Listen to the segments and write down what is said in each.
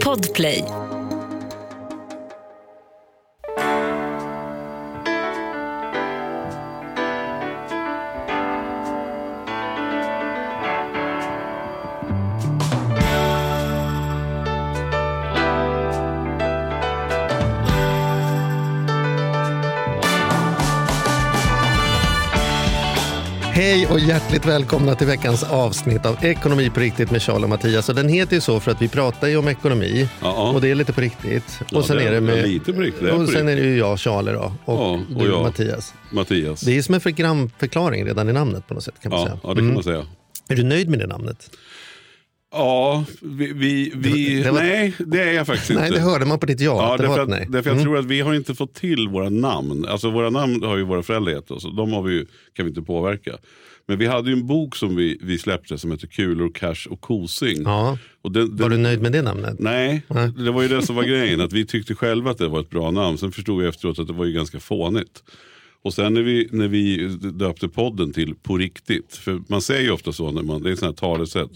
Podplay. Hjärtligt välkomna till veckans avsnitt av Ekonomi på riktigt med Charles och Mattias. Och den heter ju så för att vi pratar ju om ekonomi Ja. och det är lite på riktigt. Ja, och sen det är det med, lite på riktigt, och sen är det ju jag, Charles då, och, Ja, och du, jag. Mattias. Mattias. Det är som en programförklaring redan i namnet på något sätt kan man Ja, säga. ja, det kan Mm. man säga. Är du nöjd med det namnet? Ja, vi... vi, vi Det var- Nej, det är jag faktiskt Nej, inte. det hörde man på ditt ja. Ja, var därför att, nej. därför jag Mm. tror att vi har inte fått till våra namn. Alltså våra namn har ju våra föräldrar gett oss de har vi ju, kan vi inte påverka. Men vi hade ju en bok som vi, vi släppte som heter Kulor, Cash och Kosing. Ja. Och den, Var den, du nöjd med det namnet? Nej, Nej. det var ju det som var grejen. Att vi tyckte själva att det var ett bra namn. Sen förstod vi efteråt att det var ju ganska fånigt. Och sen när vi, när vi döpte podden till På riktigt. För man säger ju ofta så när man, det är ett sånt här talesätt.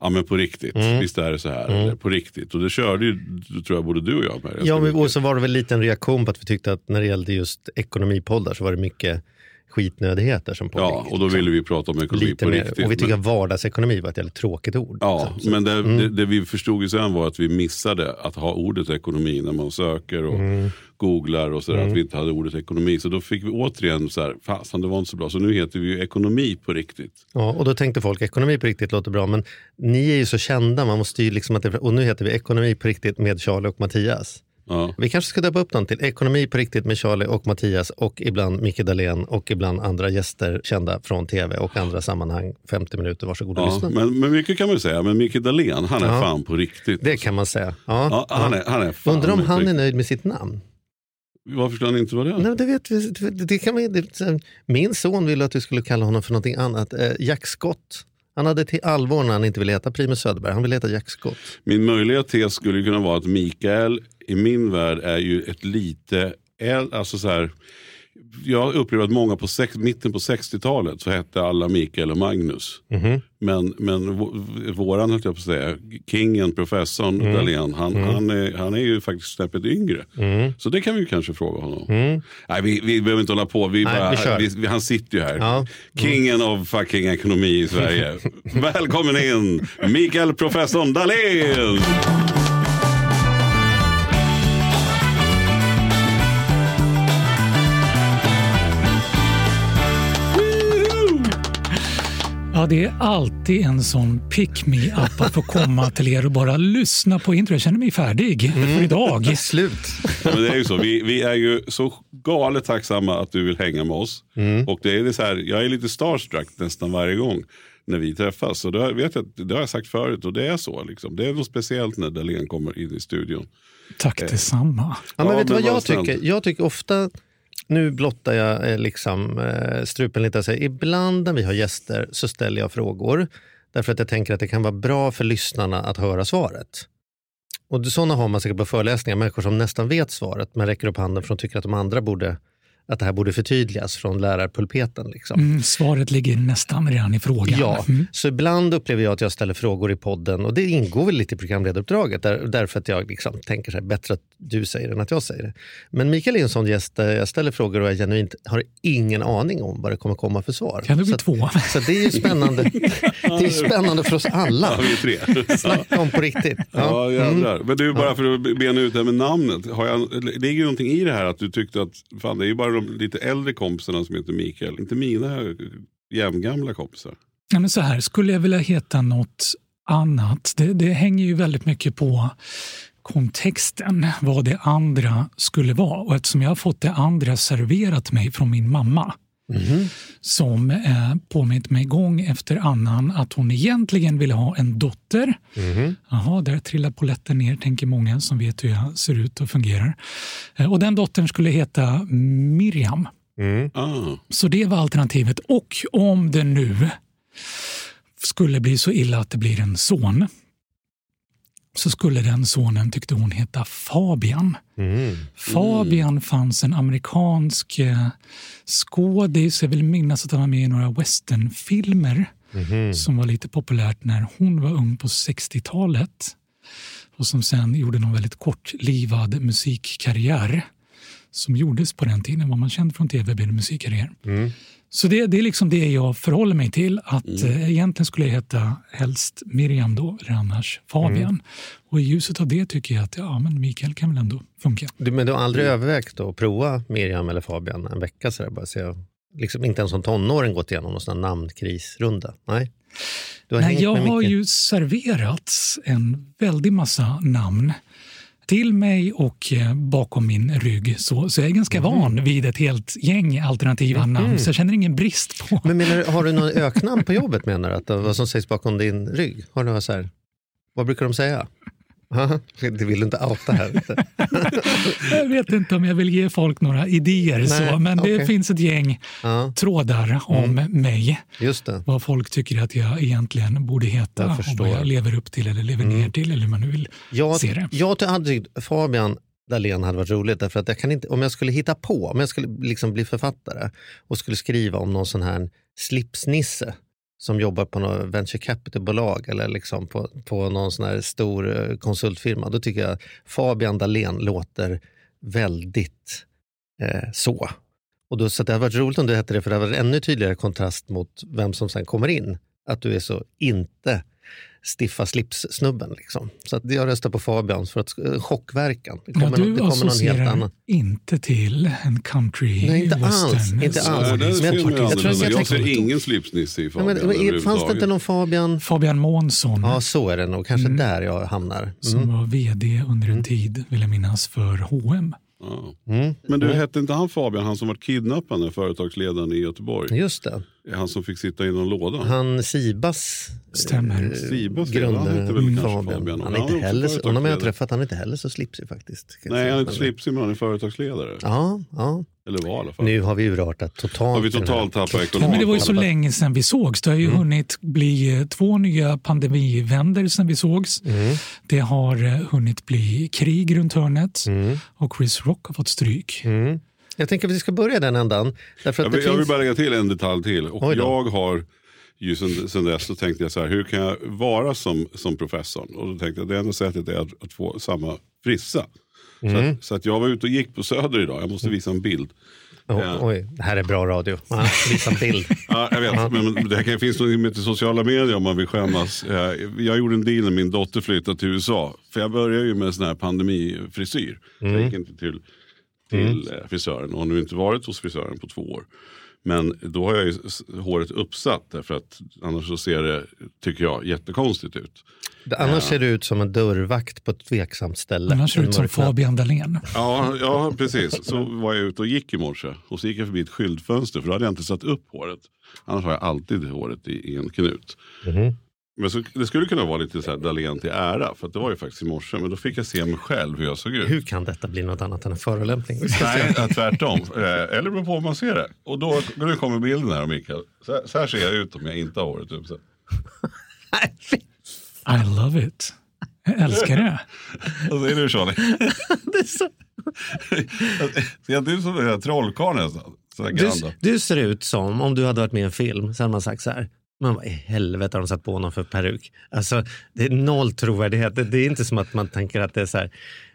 Ja men på riktigt, Mm. visst är det så här. Eller, på riktigt. Och det körde ju, tror jag, både du och jag med. Ja, men, och så var det väl lite en reaktion på att vi tyckte att när det gällde just ekonomipoddar så var det mycket skitnödigheter som pågick. Ja, och då ville vi prata om ekonomi lite på mer. riktigt. Och vi tycker men, vardagsekonomi var ett jävligt tråkigt ord. ja, liksom. Men det, det, det vi förstod ju sen var att vi missade att ha ordet ekonomi när man söker och Mm. googlar och sådär. Att vi inte hade ordet ekonomi. Så då fick vi återigen så här, fasen det var inte så bra. Så nu heter vi ju ekonomi på riktigt. Ja, och då tänkte folk ekonomi på riktigt låter bra, men ni är ju så kända, man måste ju liksom att det, och nu heter vi ekonomi på riktigt med Charlie och Mattias. Ja. Vi kanske ska döpa upp den till ekonomi på riktigt med Charlie och Mattias och ibland Micke Dahlén och ibland andra gäster kända från tv och andra sammanhang. 50 minuter, varsågod och Ja, lyssna. men, men mycket kan man ju säga. Men Micke Dahlén, han är Ja. fan på riktigt. Det kan man säga. Ja, Ja, han, är, han är fan Undrar om han är riktigt. nöjd med sitt namn? Varför skulle han inte vara det? Nej, det vet vi, det, kan man, det, min son ville att vi skulle kalla honom för någonting annat. Eh, Jack Scott. Han hade till allvar när han inte ville heta Primus Söderberg. Han ville heta Jack Scott. Min möjliga tes skulle kunna vara att Mikael i min värld är ju ett lite, alltså så här, jag upplever att många på sex, mitten på 60-talet så hette alla Mikael och Magnus. Men, men vå- våran, höll jag på att säga, kingen, professorn Dahlén, han, han, är, han är ju faktiskt snäppet yngre. Så det kan vi ju kanske fråga honom. Nej, vi, vi behöver inte hålla på, vi Nej, bara, vi vi, vi, han sitter ju här. Ja. Kingen av fucking ekonomi i Sverige. Välkommen in, Mikael professorn Dahlén! Ja, det är alltid en sån pick me up att få komma till er och bara lyssna på intro. Jag känner mig färdig för idag. Slut. Ja, men det är ju så. Vi, vi är ju så galet tacksamma att du vill hänga med oss. Och det är det så här, jag är lite starstruck nästan varje gång när vi träffas. Och det, har- vet jag, att- det har jag sagt förut och det är så. Liksom. Det är något speciellt när Dahlén kommer in i studion. Tack detsamma. Ja, men Ja, vet du men vad jag tycker? Jag tycker ofta, nu blottar jag eh, liksom, eh, strupen lite, säger, ibland när vi har gäster så ställer jag frågor därför att jag tänker att det kan vara bra för lyssnarna att höra svaret. Och sådana har man säkert på föreläsningar, människor som nästan vet svaret men räcker upp handen för att de tycker att de andra borde att det här borde förtydligas från lärarpulpeten. Liksom. Mm, svaret ligger nästan redan i frågan. Ja, Mm. så ibland upplever jag att jag ställer frågor i podden och det ingår väl lite i programledaruppdraget där, därför att jag liksom tänker så här, bättre att du säger det än att jag säger det. Men Mikael är en sån gäst där jag ställer frågor och jag genuint har ingen aning om vad det kommer komma för svar. Kan det bli så, att- två? så det är ju spännande. det är spännande för oss alla. Ja, vi är tre. Snacka om på riktigt. Ja, Ja. Mm. jävlar. Men du, bara för att bena ut det här med namnet. Har jag, ligger någonting i det här att du tyckte att fan, det är ju bara de lite äldre kompisarna som heter Mikael. Inte mina jämngamla kompisar. Ja, men så här, skulle jag vilja heta något annat? Det, det hänger ju väldigt mycket på kontexten, vad det andra skulle vara. Och eftersom jag har fått det andra serverat mig från min mamma som eh, påmint mig gång efter annan att hon egentligen ville ha en dotter. Jaha, där trillar polletten ner, tänker många som vet hur jag ser ut och fungerar. Eh, och den dottern skulle heta Miriam. Ah, Så det var alternativet. Och om det nu skulle bli så illa att det blir en son så skulle den sonen, tyckte hon, heta Fabian. Fabian fanns en amerikansk eh, skådis, jag vill minnas att han var med i några westernfilmer som var lite populärt när hon var ung på 60-talet. och som sen gjorde någon väldigt kortlivad musikkarriär som gjordes på den tiden. Vad man kände från tv blev musikkarriär. Mm. Så det, det, är liksom det jag förhåller mig till. Att mm. eh, Egentligen skulle jag heta helst Miriam då, eller annars Fabian. Mm. Och i ljuset av det tycker jag att ja, men Mikael kan väl ändå funka. Du, men du har aldrig mm. övervägt att prova Miriam eller Fabian en vecka? Så där, bara se, liksom inte ens som tonåring gått igenom någon sån namnkrisrunda? Nej? Nej, jag har ju serverat en väldig massa namn till mig och eh, bakom min rygg. Så, så jag är ganska mm. van vid ett helt gäng alternativa mm. namn, så jag känner ingen brist på... Men menar, har du något öknamn på jobbet menar du? Att, vad som sägs bakom din rygg? Har du så här, vad brukar de säga? Det vill du inte outa här. jag vet inte om jag vill ge folk några idéer, Nej, så, men okay. det finns ett gäng ja. trådar om mm. mig. Just det. Vad folk tycker att jag egentligen borde heta och vad jag lever upp till eller lever mm. ner till eller hur man nu vill jag, se det. Jag hade Fabian Dahlén hade varit roligt därför att jag kan inte, om jag skulle hitta på, om jag skulle liksom bli författare och skulle skriva om någon sån här slipsnisse som jobbar på något venture capital-bolag eller liksom på, på någon sån här stor eh, konsultfirma. Då tycker jag Fabian Dahlén låter väldigt eh, så. Och då, så det hade varit roligt om du hette det, för det hade varit ännu tydligare kontrast mot vem som sen kommer in. Att du är så inte stiffa slips-snubben. Liksom. Så att jag röstar på Fabian för att eh, chockverkan. Det kommer, ja, du det kommer någon helt annan. inte till en country Nej, inte alls. Inte alls. Ja, men jag, jag, jag, tror jag, jag ser ingen slipsnisse i Fabian. Ja, men, fanns det inte någon Fabian? Fabian Månsson. Ja, så är det nog. Kanske mm. där jag hamnar. Mm. Som var vd under en mm. tid, vill jag minnas, för H&M. Ja. Mm. Men du, hette inte han Fabian, han som var kidnappad, företagsledaren i Göteborg? Just det. Han som fick sitta i någon låda? Han Sibas Stämmer. Eh, Sibas grundare. Han väl Fabian. Fabian. Han är inte heller, honom har jag träffat, han är inte heller så slipsig faktiskt. Nej, han är inte slipsig men han är företagsledare. Ja, ja. Eller var i alla fall. Nu har vi urartat totalt. Har vi totalt tappat ekonomin? Men det var ju så länge sedan vi sågs. Det har ju mm. hunnit bli eh, två nya pandemivänder sedan vi sågs. Mm. Det har eh, hunnit bli krig runt hörnet mm. och Chris Rock har fått stryk. Mm. Jag tänker att vi ska börja den ändan. Därför att jag, vill, finns... jag vill bara lägga till en detalj till. Och jag har ju sen, sen dess så tänkte jag så här, hur kan jag vara som, som professorn? Och då tänkte jag det enda sättet är att, att få samma frissa. Mm. Så, att, så, att, jag var ute och gick på Söder idag, jag måste visa en bild. Oh, ja. Oj, det här är bra radio. visa en bild. ja, jag vet, men det här finns något med till sociala medier om man vill skämmas. Jag gjorde en deal när min dotter flyttade till USA. För jag började ju med sån här pandemifrisyr. Mm. Jag gick inte till, till mm. frisören och har nu inte varit hos frisören på två år. Men då har jag ju håret uppsatt därför att annars så ser det, tycker jag, jättekonstigt ut. Annars ja. ser det ut som en dörrvakt på ett tveksamt ställe. Annars ser det ut som Fabian Dahlén. Ja, ja, precis. Så var jag ute och gick i morse och så gick jag förbi ett skyltfönster för då hade jag inte satt upp håret. Annars har jag alltid håret i, i en knut. Mm. Men så, det skulle kunna vara lite så här Dahlén till ära. För det var ju faktiskt i morse. Men då fick jag se mig själv hur jag såg ut. Hur kan detta bli något annat än en förolämpning? Nej, tvärtom. Eh, eller beror på hur man ser det. Och då, nu kommer bilden här Mikael. Så, så här ser jag ut om jag inte har håret uppsatt. I love it. Jag älskar det. Vad säger du Charlie? det är så... Ser du ut som en trollkarl nästan? Du, du, ser ut som om du hade varit med i en film. Så hade man sagt så här. Men vad i helvete har de satt på honom för peruk? Alltså, det är noll trovärdighet. Det, det är inte som att man tänker att det är så här.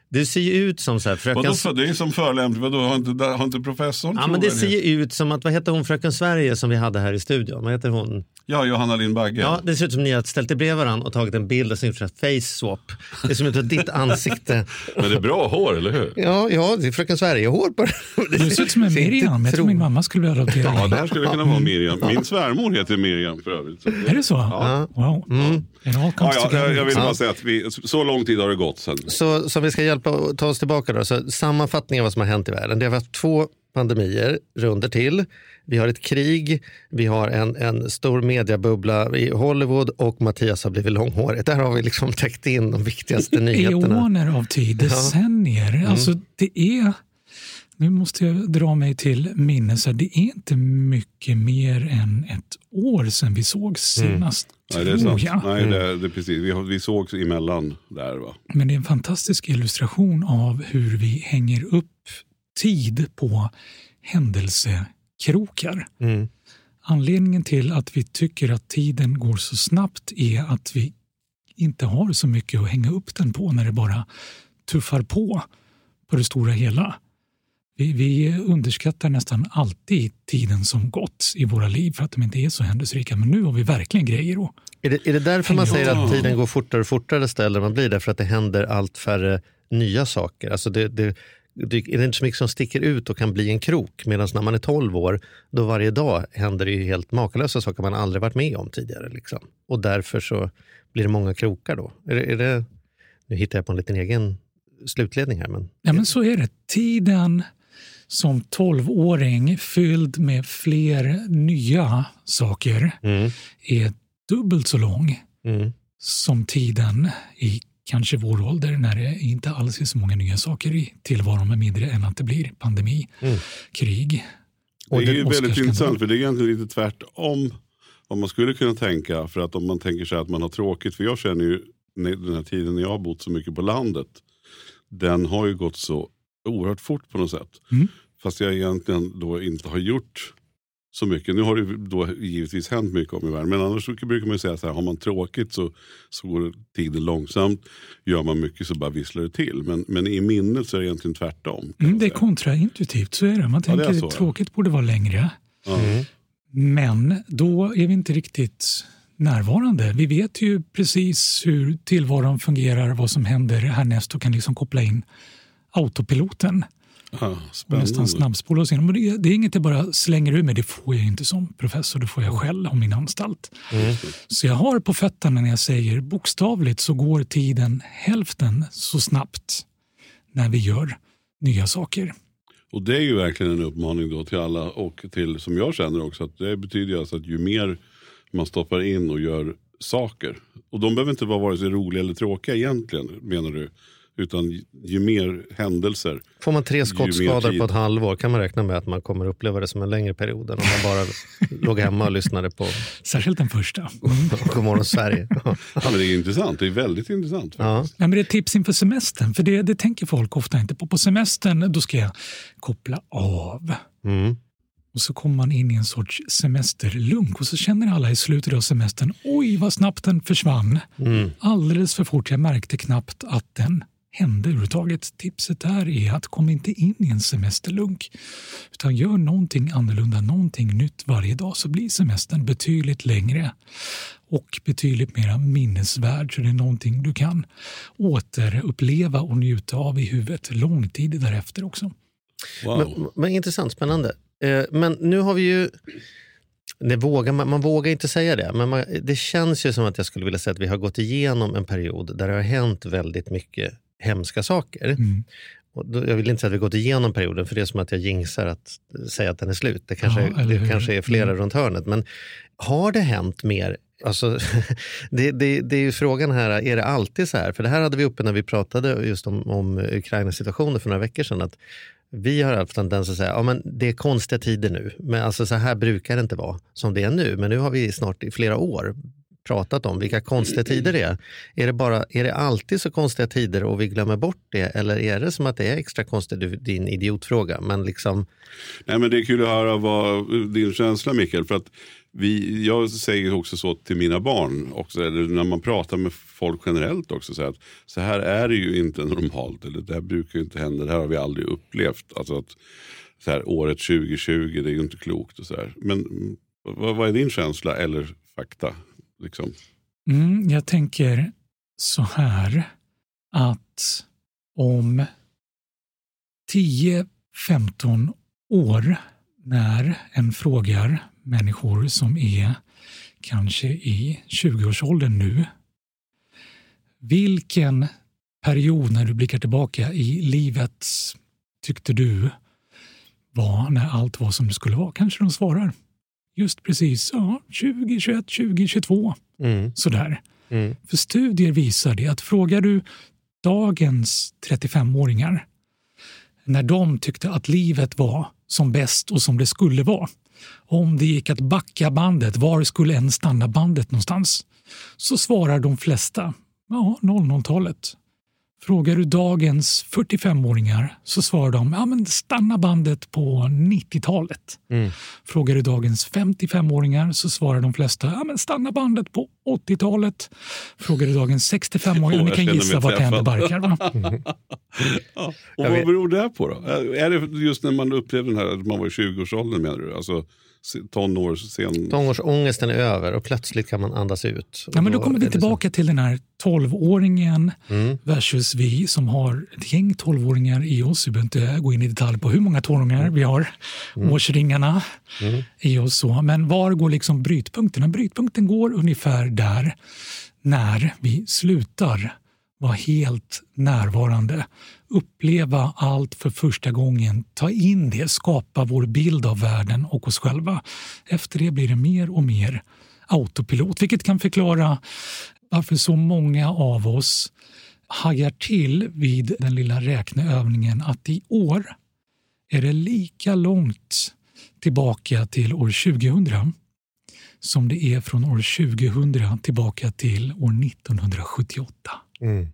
Du ser ju ut som så här, fröken... Vadå, det är som förolämpning, vadå har inte, har inte professorn Ja men det ser ju ut som att, vad heter hon, fröken Sverige som vi hade här i studion? Vad heter hon? Ja, Johanna Lindbagge. Ja, det ser ut som ni har ställt er bredvid varandra och tagit en bild och sen gjort face swap. Det är som att ditt ansikte. Men det är bra hår, eller hur? Ja, ja det är fröken Sverige-hår på det. Du ser ut som en Miriam. Jag tror min mamma skulle vilja adoptera Ja, det här skulle kunna vara Miriam. Min svärmor heter Miriam för övrigt. Så. Är det så? Ja. Wow. Mm. Ja, ja, jag, jag vill bara säga att vi, så lång tid har det gått sen. Så, så vi ska hjälpa ta oss tillbaka då. Så sammanfattning av vad som har hänt i världen. Det har varit två pandemier runder till. Vi har ett krig, vi har en, en stor mediabubbla i Hollywood och Mattias har blivit långhårig. Där har vi liksom täckt in de viktigaste nyheterna. Eoner av tid, decennier. Ja. Mm. Alltså, det är, nu måste jag dra mig till minnes, det är inte mycket mer än ett år sedan vi såg senast. Mm. Nej, det är sant. Jag. Nej, det, det, precis. Vi, vi sågs emellan där. Va? Men det är en fantastisk illustration av hur vi hänger upp tid på händelsekrokar. Mm. Anledningen till att vi tycker att tiden går så snabbt är att vi inte har så mycket att hänga upp den på när det bara tuffar på på det stora hela. Vi, vi, underskattar nästan alltid tiden som gått i våra liv för att de inte är så händelserika. Men nu har vi verkligen grejer att Är det, är det därför man säger att tiden går fortare och fortare äldre man blir? Därför att det händer allt färre nya saker. Alltså det, det, det är inte så mycket som sticker ut och kan bli en krok. Medan när man är 12 år, då varje dag händer det ju helt makalösa saker man aldrig varit med om tidigare. Liksom. Och därför så blir det många krokar då. Är det, är det, nu hittar jag på en liten egen slutledning här. Men... Ja, men så är det. Tiden som 12-åring fylld med fler nya saker Mm. är dubbelt så lång Mm. som tiden i kanske vår ålder när det inte alls är så många nya saker i tillvaron med mindre än att det blir pandemi, Mm. krig. Det är ju väldigt intressant för det är egentligen lite tvärtom vad man skulle kunna tänka. För att om man tänker sig att man har tråkigt, för jag känner ju när- den här tiden när jag har bott så mycket på landet. Den har ju gått så oerhört fort på något sätt. Mm. Fast jag egentligen då inte har gjort så mycket. Nu har det ju då givetvis hänt mycket om i världen. Men annars brukar man ju säga så här, har man tråkigt så, så går tiden långsamt. Gör man mycket så bara visslar det till. Men, men i minnet så är det egentligen tvärtom. Mm, det är kontraintuitivt, så är det. Man Ja, det tänker så, att ja. tråkigt borde vara längre. Mm. Men då är vi inte riktigt närvarande. Vi vet ju precis hur tillvaron fungerar, vad som händer härnäst och kan liksom koppla in autopiloten spännande. nästan snabbspola oss igenom. Det, det är inget jag bara slänger ur mig, det får jag inte som professor, det får jag själv om min anstalt. Mm. Så jag har på fötterna när jag säger bokstavligt så går tiden hälften så snabbt när vi gör nya saker. Och det är ju verkligen en uppmaning då till alla och till som jag känner också att det betyder alltså att ju mer man stoppar in och gör saker och de behöver inte vara vare sig roliga eller tråkiga egentligen menar du utan ju mer händelser. Får man tre skottskador på ett halvår kan man räkna med att man kommer uppleva det som en längre period än om man bara låg hemma och lyssnade på Särskilt den första. Godmorgon Sverige. Ja, men det är intressant, det är väldigt intressant. Ja. Ja, men det är ett tips inför semestern, för det, det tänker folk ofta inte på. På semestern då ska jag koppla av. Mm. Och så kommer man in i en sorts semesterlunk och så känner alla i slutet av semestern, oj vad snabbt den försvann. Mm. Alldeles för fort, jag märkte knappt att den hände överhuvudtaget. Tipset där är att kom inte in i en semesterlunk. Utan gör någonting annorlunda, någonting nytt varje dag så blir semestern betydligt längre och betydligt mer minnesvärd. Så det är någonting du kan återuppleva och njuta av i huvudet lång tid därefter också. Wow. Men, men intressant, spännande. Eh, men nu har vi ju... Det vågar man, man vågar inte säga det, men man, det känns ju som att jag skulle vilja säga att vi har gått igenom en period där det har hänt väldigt mycket hemska saker. Mm. Då, jag vill inte säga att vi gått igenom perioden, för det är som att jag jinxar att säga att den är slut. Det kanske, Ja, det kanske är flera Mm. runt hörnet. Men har det hänt mer? Alltså, det, det, det är ju frågan här, är det alltid så här? För det här hade vi uppe när vi pratade just om, om Ukraina-situationen för några veckor sedan. Att vi har haft tendens att säga ja, men det är konstiga tider nu. Men alltså, så här brukar det inte vara som det är nu. Men nu har vi snart i flera år pratat om vilka konstiga tider det är. Är det, bara, är det alltid så konstiga tider och vi glömmer bort det? Eller är det som att det är extra konstigt? Din idiotfråga. Men liksom, Nej, men det är kul att höra vad din känsla Mikael. För att vi, jag säger också så till mina barn, också, eller när man pratar med folk generellt också. Så, här att, så här är det ju inte normalt, eller det här brukar ju inte hända, det här har vi aldrig upplevt. Alltså att, så här, året 2020, det är ju inte klokt. Och så här. Men vad, vad är din känsla eller fakta? Liksom? Mm, jag tänker så här att om 10-15 år när en frågar människor som är kanske i 20-årsåldern nu vilken period när du blickar tillbaka i livet tyckte du var när allt var som det skulle vara? Kanske de svarar just precis ja, 2021, 2022 mm, sådär. mm, För studier visar det att frågar du dagens 35-åringar när de tyckte att livet var som bäst och som det skulle vara. Om det gick att backa bandet, var skulle en stanna bandet någonstans? Så svarar de flesta ja, 00-talet. Frågar du dagens 45-åringar så svarar de ja, men stanna bandet på 90-talet. Mm. Frågar du dagens 55-åringar så svarar de flesta ja, men stanna bandet på 80-talet. Frågar du dagens 65-åringar, Åh, ni kan gissa vart det händer barkar. Va? Ja. Och vad beror det här på då? Är det just när man upplevde den här, att man var i 20-årsåldern menar du? Alltså tonår, sen... Tonårsångesten är över och plötsligt kan man andas ut. Ja, men då Och kommer vi det så. tillbaka till den här 12-åringen Mm. versus vi som har ett gäng 12-åringar i oss. Vi behöver inte gå in i detalj på hur många 12-åringar vi har. Årsringarna Mm. i oss. Så. Men var går liksom brytpunkten? Brytpunkten går ungefär där när vi slutar vara helt närvarande, uppleva allt för första gången, ta in det, skapa vår bild av världen och oss själva. Efter det blir det mer och mer autopilot, vilket kan förklara varför så många av oss hajar till vid den lilla räkneövningen att i år är det lika långt tillbaka till år 2000 som det är från år 2000 tillbaka till år 1978. Mm.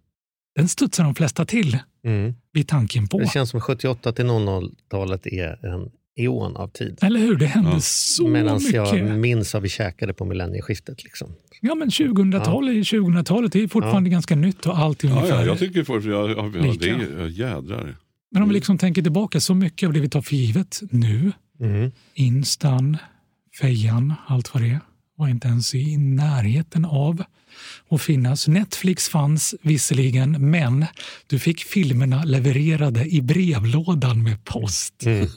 Den studsar de flesta till Mm. vid tanken på. Det känns som 78 till 00-talet är en eon av tid. Eller hur? Det hände Ja. så Medan mycket. jag minns vad vi käkade på millennieskiftet. Liksom. Ja, men 2000-talet är 2000-talet. Det är fortfarande ganska nytt och allt är Ja, ungefär ja, jag tycker först, ja, ja, ja, Lika. det är ja, jädrar. Men om vi liksom tänker tillbaka, så mycket av det vi tar för givet nu, Mm. Instan, Fejan, allt vad det är, var inte ens i närheten av att finnas. Netflix fanns visserligen, men du fick filmerna levererade i brevlådan med post. Mm.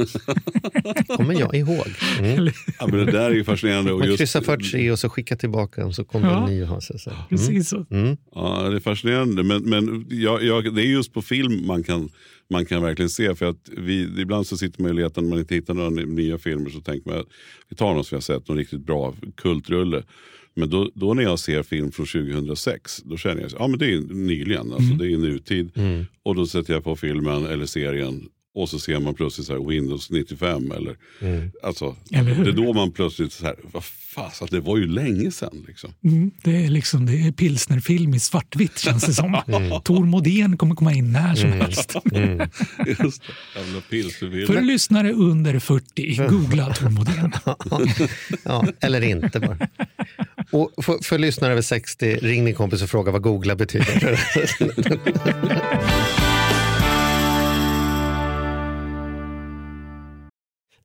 kommer jag ihåg. Mm. Ja, men det där är ju fascinerande. Och Man just, kryssar för sig och så skickar tillbaka den så kommer Ja. en ny och sig. Så. Mm. Precis så. Mm. Ja, det är fascinerande. Men, men jag, jag, det är just på film man kan, man kan verkligen se. För att vi, ibland så sitter man och letar när man inte hittar några ny- nya filmer. Så tänker man att vi tar något som vi har sett, någon riktigt bra kultrulle. Men då, då när jag ser film från 2006, då känner jag att men det är nyligen, alltså, det är nutid. Mm. Och då sätter jag på filmen eller serien och så ser man plötsligt så här Windows 95. Eller, Mm. alltså, Eller hur? det är då man plötsligt, så här, vad fasen, det var ju länge sedan. Liksom. Mm, det är liksom det är pilsnerfilm i svartvitt känns det som. Tor Modén kommer komma in när som helst. Mm. Just det. För lyssnare under 40, googla Tor Modén. Ja, eller inte bara. Och för, för lyssnare över 60, ring din kompis och fråga vad googla betyder.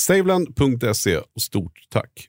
saveland.se och stort tack.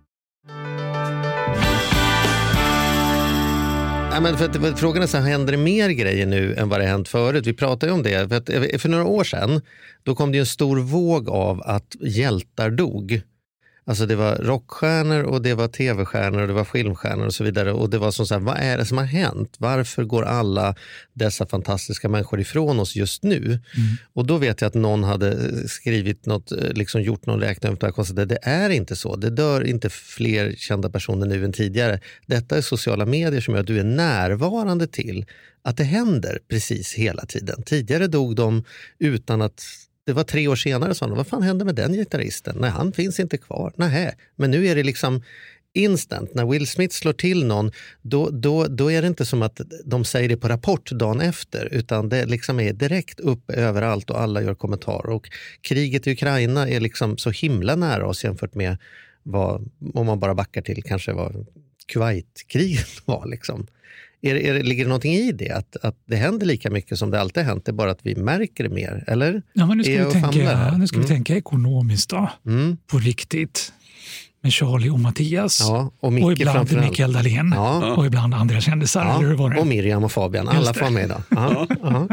Ja, men för att, frågan är så här, händer det mer grejer nu än vad det hänt förut? Vi pratade ju om det. För, att, för några år sedan då kom det ju en stor våg av att hjältar dog. Alltså det var rockstjärnor och det var tv-stjärnor och det var filmstjärnor och så vidare. Och det var som så här, vad är det som har hänt? Varför går alla dessa fantastiska människor ifrån oss just nu? Mm. Och då vet jag att någon hade skrivit något, eh, liksom gjort någon räkning och konstaterat det är inte så. Det dör inte fler kända personer nu än tidigare. Detta är sociala medier som gör att du är närvarande till att det händer precis hela tiden. Tidigare dog de utan att det var tre år senare sa han. vad fan hände med den gitarristen? Nej, han finns inte kvar. Nej, men nu är det liksom instant. När Will Smith slår till någon, då, då, då är det inte som att de säger det på rapport dagen efter, utan det liksom är direkt upp överallt och alla gör kommentarer. Och kriget i Ukraina är liksom så himla nära oss jämfört med vad, om man bara backar till kanske vad Kuwaitkriget var. Liksom. Är, är, ligger det någonting i det? Att, att det händer lika mycket som det alltid hänt, det är bara att vi märker det mer? Eller? Ja, men nu ska Är vi tänka, nu ska vi Mm. tänka ekonomiskt då. Mm. På riktigt. Med Charlie och Mattias. Ja, och Micke och ibland. Mikael Dahlén. Ja. Och ibland andra kändisar. Eller hur var Ja, det? och Miriam och Fabian, Just alla får vara med idag. Ja, ja.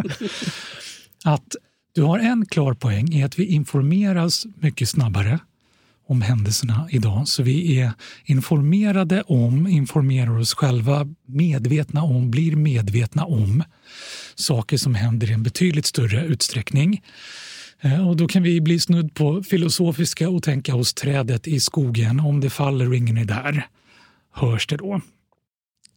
att du har en klar poäng i att vi informeras mycket snabbare om händelserna idag. Så vi är informerade om, informerar oss själva, medvetna om, blir medvetna om saker som händer i en betydligt större utsträckning. Eh, och då kan vi bli snudd på filosofiska och tänka hos trädet i skogen. Om det faller och ingen är där, hörs det då?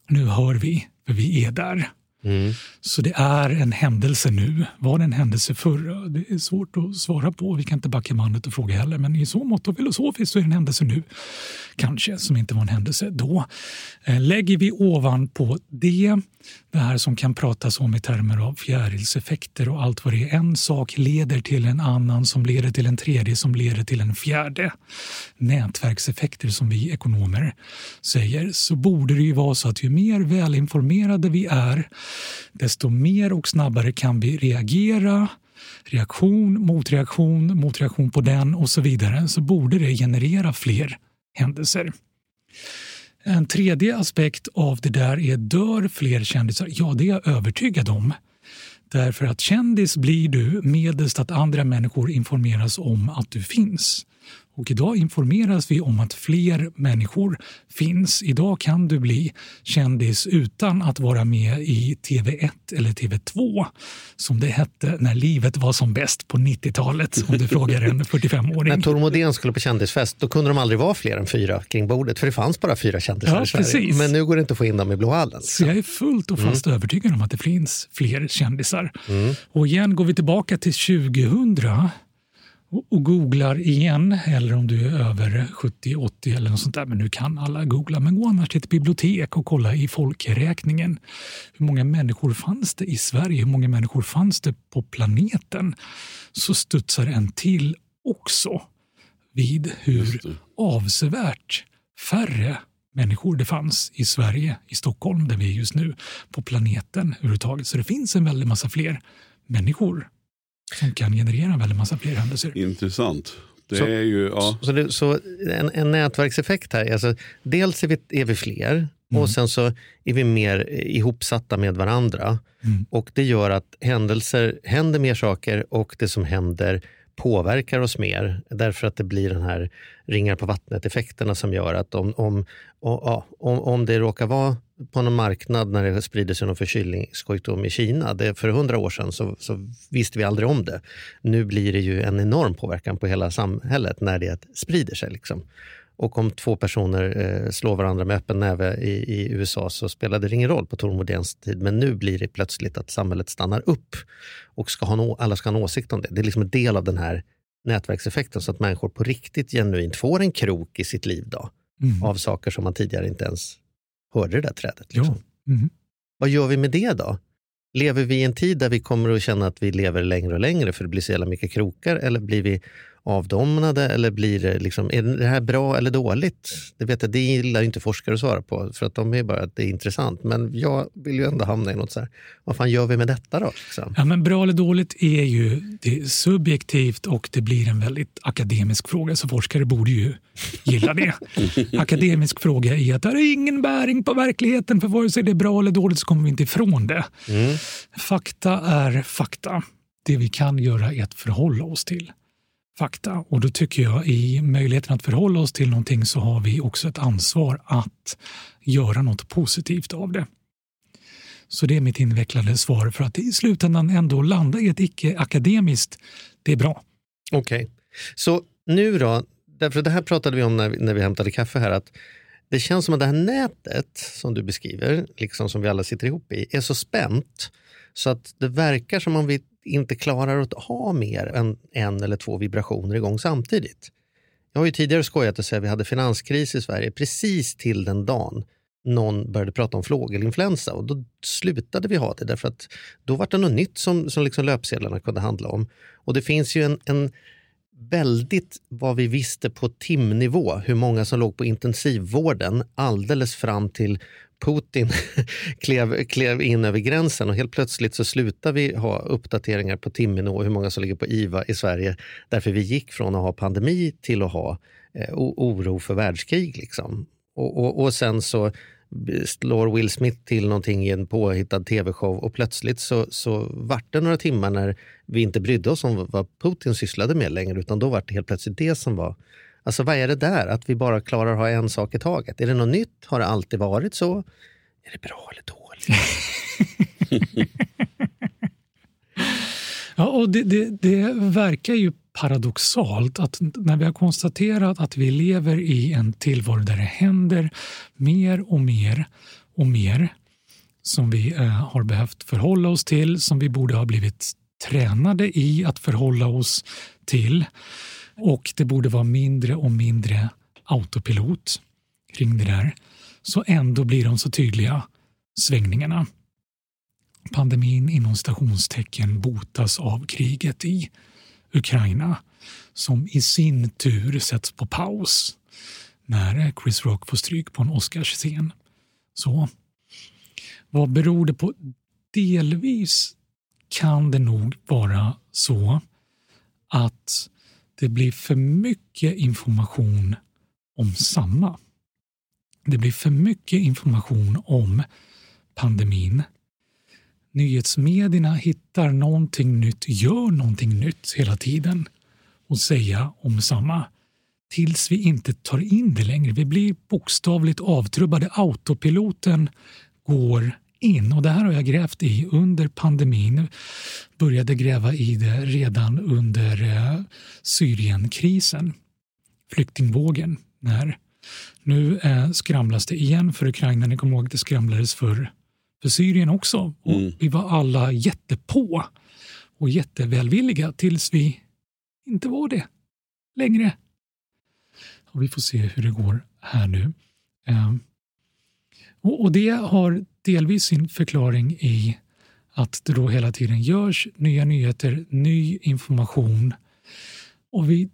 Nu hör vi, för vi är där. Mm. Så det är en händelse nu. Var det en händelse förr? Det är svårt att svara på. Vi kan inte backa bandet och fråga heller. Men i så mått och filosofiskt så är det en händelse nu. Kanske, som inte var en händelse då. Eh, lägger vi ovanpå det, det här som kan pratas om i termer av fjärilseffekter och allt vad det är. En sak leder till en annan som leder till en tredje som leder till en fjärde. Nätverkseffekter som vi ekonomer säger. Så borde det ju vara så att ju mer välinformerade vi är desto mer och snabbare kan vi reagera reaktion, motreaktion, motreaktion på den och så vidare så borde det generera fler händelser. En tredje aspekt av det där är dör fler kändisar? Ja, det är jag övertygad om. Därför att kändis blir du medelst att andra människor informeras om att du finns. Och idag informeras vi om att fler människor finns. Idag kan du bli kändis utan att vara med i TV1 eller TV2 som det hette när livet var som bäst på 90-talet om du frågar en 45-åring. När Tor Modén skulle på kändisfest då kunde de aldrig vara fler än fyra kring bordet för det fanns bara fyra kändisar Ja, i Sverige. precis. Men nu går det inte att få in dem i Blå hallen. Så jag är fullt och fast övertygad om att det finns fler kändisar. Och igen går vi tillbaka till 2000 och- googlar igen, eller om du är över 70-80 eller något sånt där, men nu kan alla googla. Men gå annars till ett bibliotek och kolla i folkräkningen. Hur många människor fanns det i Sverige? Hur många människor fanns det på planeten? Så studsar en till också vid hur avsevärt färre människor det fanns i Sverige, i Stockholm där vi är just nu, på planeten överhuvudtaget. Så det finns en väldig massa fler människor som kan generera en väldig massa fler händelser. Intressant. Det Så- är ju, ja. Så, det, så en, en nätverkseffekt här, alltså, dels är vi, är vi fler och sen så är vi mer ihopsatta med varandra. Mm. Och det gör att händelser, händer mer saker och det som händer påverkar oss mer därför att det blir den här ringar på vattnet-effekterna som gör att om, om, om, om det råkar vara på någon marknad när det sprider sig någon förkylningssjukdom i Kina, det, för hundra år sedan så, så visste vi aldrig om det. Nu blir det ju en enorm påverkan på hela samhället när det sprider sig. Liksom. Och om två personer eh, slår varandra med öppen näve i, i USA så spelade det ingen roll på Tor Modéns tid. Men nu blir det plötsligt att samhället stannar upp och ska ha å- alla ska ha en åsikt om det. Det är liksom en del av den här nätverkseffekten så att människor på riktigt genuint får en krok i sitt liv då, Mm. av saker som man tidigare inte ens hörde det där trädet. Liksom. Ja. Mm. Vad gör vi med det då? Lever vi i en tid där vi kommer att känna att vi lever längre och längre för det blir så jävla mycket krokar eller blir vi avdomnade eller blir det liksom, är det här bra eller dåligt? Det vet jag, det gillar ju inte forskare att svara på för att de är bara att det är intressant. Men jag vill ju ändå hamna i något så här, vad fan gör vi med detta då? Liksom? Ja, men bra eller dåligt är ju det är subjektivt och det blir en väldigt akademisk fråga så forskare borde ju gilla det. akademisk fråga är att det har ingen bäring på verkligheten för vare sig det är bra eller dåligt så kommer vi inte ifrån det. Fakta är fakta. Det vi kan göra är att förhålla oss till fakta. Och då tycker jag i möjligheten att förhålla oss till någonting så har vi också ett ansvar att göra något positivt av det. Så det är mitt invecklade svar för att i slutändan ändå landa i ett icke-akademiskt, det är bra. Okej, okay. så nu då, därför det här pratade vi om när vi, när vi hämtade kaffe här, att det känns som att det här nätet som du beskriver, liksom som vi alla sitter ihop i, är så spänt så att det verkar som om vi inte klarar att ha mer än en eller två vibrationer igång samtidigt. Jag har ju tidigare skojat och sagt att vi hade finanskris i Sverige precis till den dagen någon började prata om fågelinfluensa och då slutade vi ha det därför att då var det något nytt som, som liksom löpsedlarna kunde handla om. Och det finns ju en, en väldigt vad vi visste på timnivå, hur många som låg på intensivvården alldeles fram till Putin klev, klev in över gränsen och helt plötsligt så slutar vi ha uppdateringar på timnivå hur många som ligger på IVA i Sverige. Därför vi gick från att ha pandemi till att ha eh, oro för världskrig. Liksom. Och, och, och sen så slår Will Smith till någonting i en påhittad tv-show och plötsligt så, så vart det några timmar när vi inte brydde oss om vad Putin sysslade med längre utan då vart det helt plötsligt det som var Alltså vad är det där? Att vi bara klarar att ha en sak i taget? Är det något nytt? Har det alltid varit så? Är det bra eller dåligt? ja, och det, det, det verkar ju paradoxalt att när vi har konstaterat att vi lever i en tillvaro där det händer mer och mer och mer som vi eh, har behövt förhålla oss till, som vi borde ha blivit tränade i att förhålla oss till. Och det borde vara mindre och mindre autopilot kring det där. Så ändå blir de så tydliga, svängningarna. Pandemin inom stationstecken botas av kriget i Ukraina som i sin tur sätts på paus när Chris Rock får stryk på en Oscarsscen. Så vad beror det på? Delvis kan det nog vara så att det blir för mycket information om samma. Det blir för mycket information om pandemin. Nyhetsmedierna hittar någonting nytt, gör någonting nytt hela tiden och säga om samma tills vi inte tar in det längre. Vi blir bokstavligt avtrubbade. Autopiloten går in och det här har jag grävt i under pandemin. Började gräva i det redan under eh, Syrienkrisen, flyktingvågen. När nu eh, skramlas det igen för Ukraina. Ni kommer ihåg att det skramlades för, för Syrien också. Och mm. Vi var alla jättepå och jättevälvilliga tills vi inte var det längre. Och vi får se hur det går här nu. Eh, och, och det har delvis sin förklaring i att det då hela tiden görs nya nyheter, ny information och vi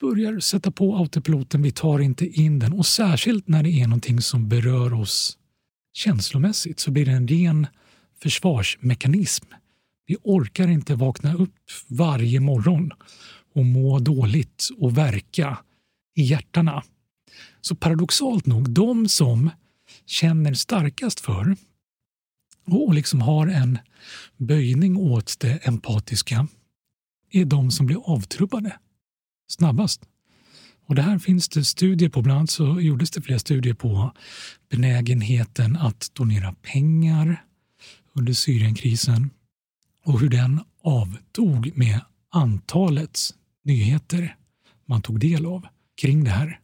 börjar sätta på autopiloten, vi tar inte in den och särskilt när det är någonting som berör oss känslomässigt så blir det en ren försvarsmekanism. Vi orkar inte vakna upp varje morgon och må dåligt och verka i hjärtana. Så paradoxalt nog, de som känner starkast för och liksom har en böjning åt det empatiska är de som blir avtrubbade snabbast. Och det här finns det studier på. Bland annat så gjordes det flera studier på benägenheten att donera pengar under Syrienkrisen och hur den avtog med antalet nyheter man tog del av kring det här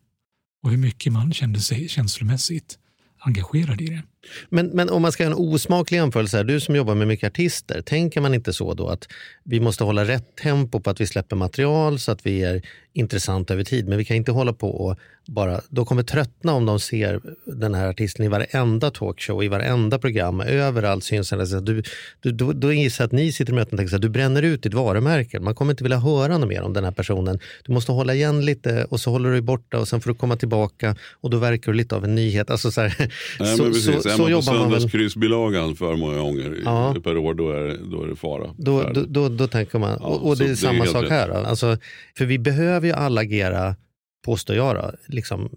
och hur mycket man kände sig känslomässigt engagerad i det. Men, men om man ska göra en osmaklig jämförelse, här, du som jobbar med mycket artister, tänker man inte så då att vi måste hålla rätt tempo på att vi släpper material så att vi är intressanta över tid, men vi kan inte hålla på och bara, då kommer tröttna om de ser den här artisten i varenda talkshow, i varenda program, överallt syns han. Du, du, då, då gissar jag att ni sitter i möten och tänker att du bränner ut ditt varumärke. Man kommer inte vilja höra något mer om den här personen. Du måste hålla igen lite och så håller du borta och sen får du komma tillbaka och då verkar du lite av en nyhet. Alltså så, här, Nej, så, så, så, så jobbar man väl. Söndagskryssbilagan för många gånger ja. per år, då är, då är det fara. Då, då, då, då tänker man, ja, och, och det är samma sak rätt. här. Alltså, för vi behöver ju alla agera påstår jag, då, liksom,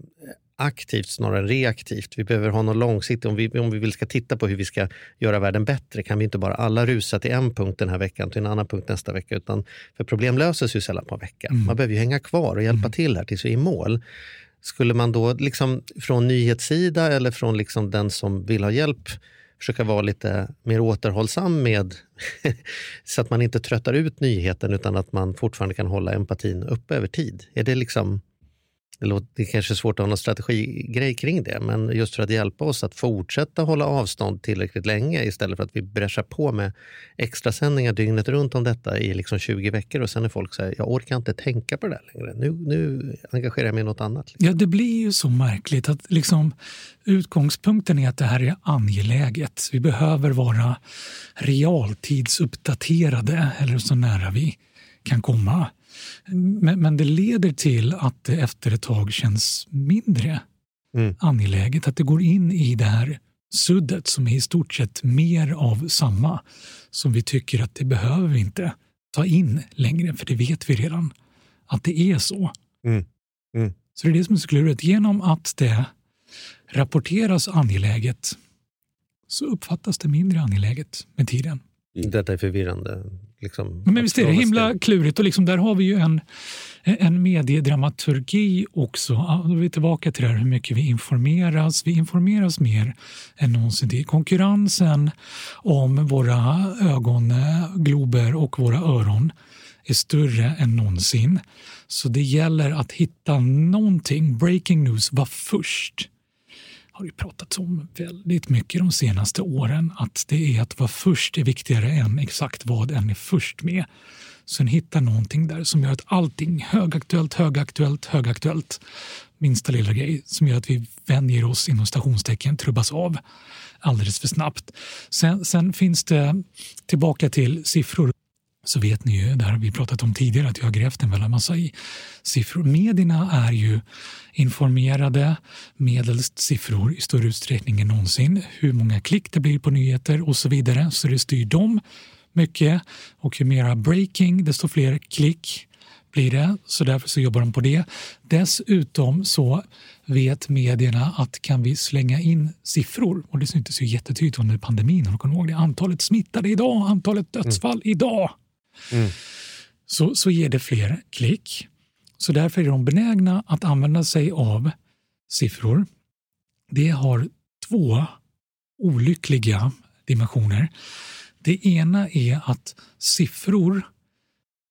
aktivt snarare än reaktivt. Vi behöver ha något långsiktigt. Om vi, om vi vill ska titta på hur vi ska göra världen bättre kan vi inte bara alla rusa till en punkt den här veckan till en annan punkt nästa vecka. Utan, för problem löses ju sällan på en vecka. Mm. Man behöver ju hänga kvar och hjälpa till här tills vi är i mål. Skulle man då liksom från nyhetssida eller från liksom den som vill ha hjälp försöka vara lite mer återhållsam med så att man inte tröttar ut nyheten utan att man fortfarande kan hålla empatin uppe över tid? Är det liksom det, låter, det kanske är svårt att ha någon strategigrej kring det, men just för att hjälpa oss att fortsätta hålla avstånd tillräckligt länge istället för att vi bräschar på med extra sändningar dygnet runt om detta i liksom 20 veckor och sen är folk så här, jag orkar inte tänka på det där längre. Nu, nu engagerar jag mig i något annat. Liksom. Ja, det blir ju så märkligt att liksom, utgångspunkten är att det här är angeläget. Vi behöver vara realtidsuppdaterade, eller så nära vi kan komma. Men, men det leder till att det efter ett tag känns mindre Mm. angeläget. Att det går in i det här suddet som är i stort sett mer av samma som vi tycker att det behöver vi inte ta in längre, för det vet vi redan att det är så. Mm. Mm. Så det är det som är så klurigt. Genom att det rapporteras angeläget så uppfattas det mindre angeläget med tiden. Detta är förvirrande. Liksom, Men visst är det himla klurigt och liksom där har vi ju en, en mediedramaturgi också. Då är vi tillbaka till det här hur mycket vi informeras. Vi informeras mer än någonsin till. Konkurrensen om våra ögonglober och våra öron är större än någonsin. Så det gäller att hitta någonting. Breaking news var först har det pratats om väldigt mycket de senaste åren. Att det är att vara först är viktigare än exakt vad en är först med. Sen hitta någonting där som gör att allting högaktuellt, högaktuellt, högaktuellt. Minsta lilla grej som gör att vi vänjer oss inom stationstecken trubbas av alldeles för snabbt. Sen, sen finns det, tillbaka till siffror, så vet ni ju, det här har vi pratat om tidigare, att jag har grävt en väldig massa i siffror. Medierna är ju informerade medelst siffror i större utsträckning än någonsin. Hur många klick det blir på nyheter och så vidare. Så det styr dem mycket. Och ju mera breaking, desto fler klick blir det. Så därför så jobbar de på det. Dessutom så vet medierna att kan vi slänga in siffror, och det syntes ju jättetydligt under pandemin, om du kommer ihåg det, antalet smittade idag, antalet dödsfall idag, Mm. så, så ger det fler klick. Så därför är de benägna att använda sig av siffror. Det har två olyckliga dimensioner. Det ena är att siffror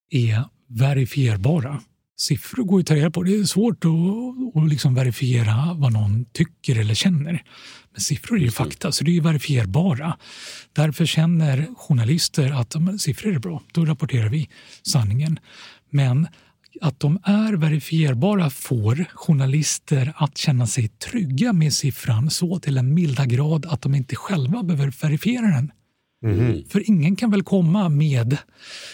är verifierbara. Siffror går ju att ta reda på. Det är svårt att, att liksom verifiera vad någon tycker eller känner. Men siffror är ju fakta, så det är verifierbara. Därför känner journalister att men siffror är bra, då rapporterar vi sanningen. Men att de är verifierbara får journalister att känna sig trygga med siffran så till en milda grad att de inte själva behöver verifiera den. För ingen kan väl komma med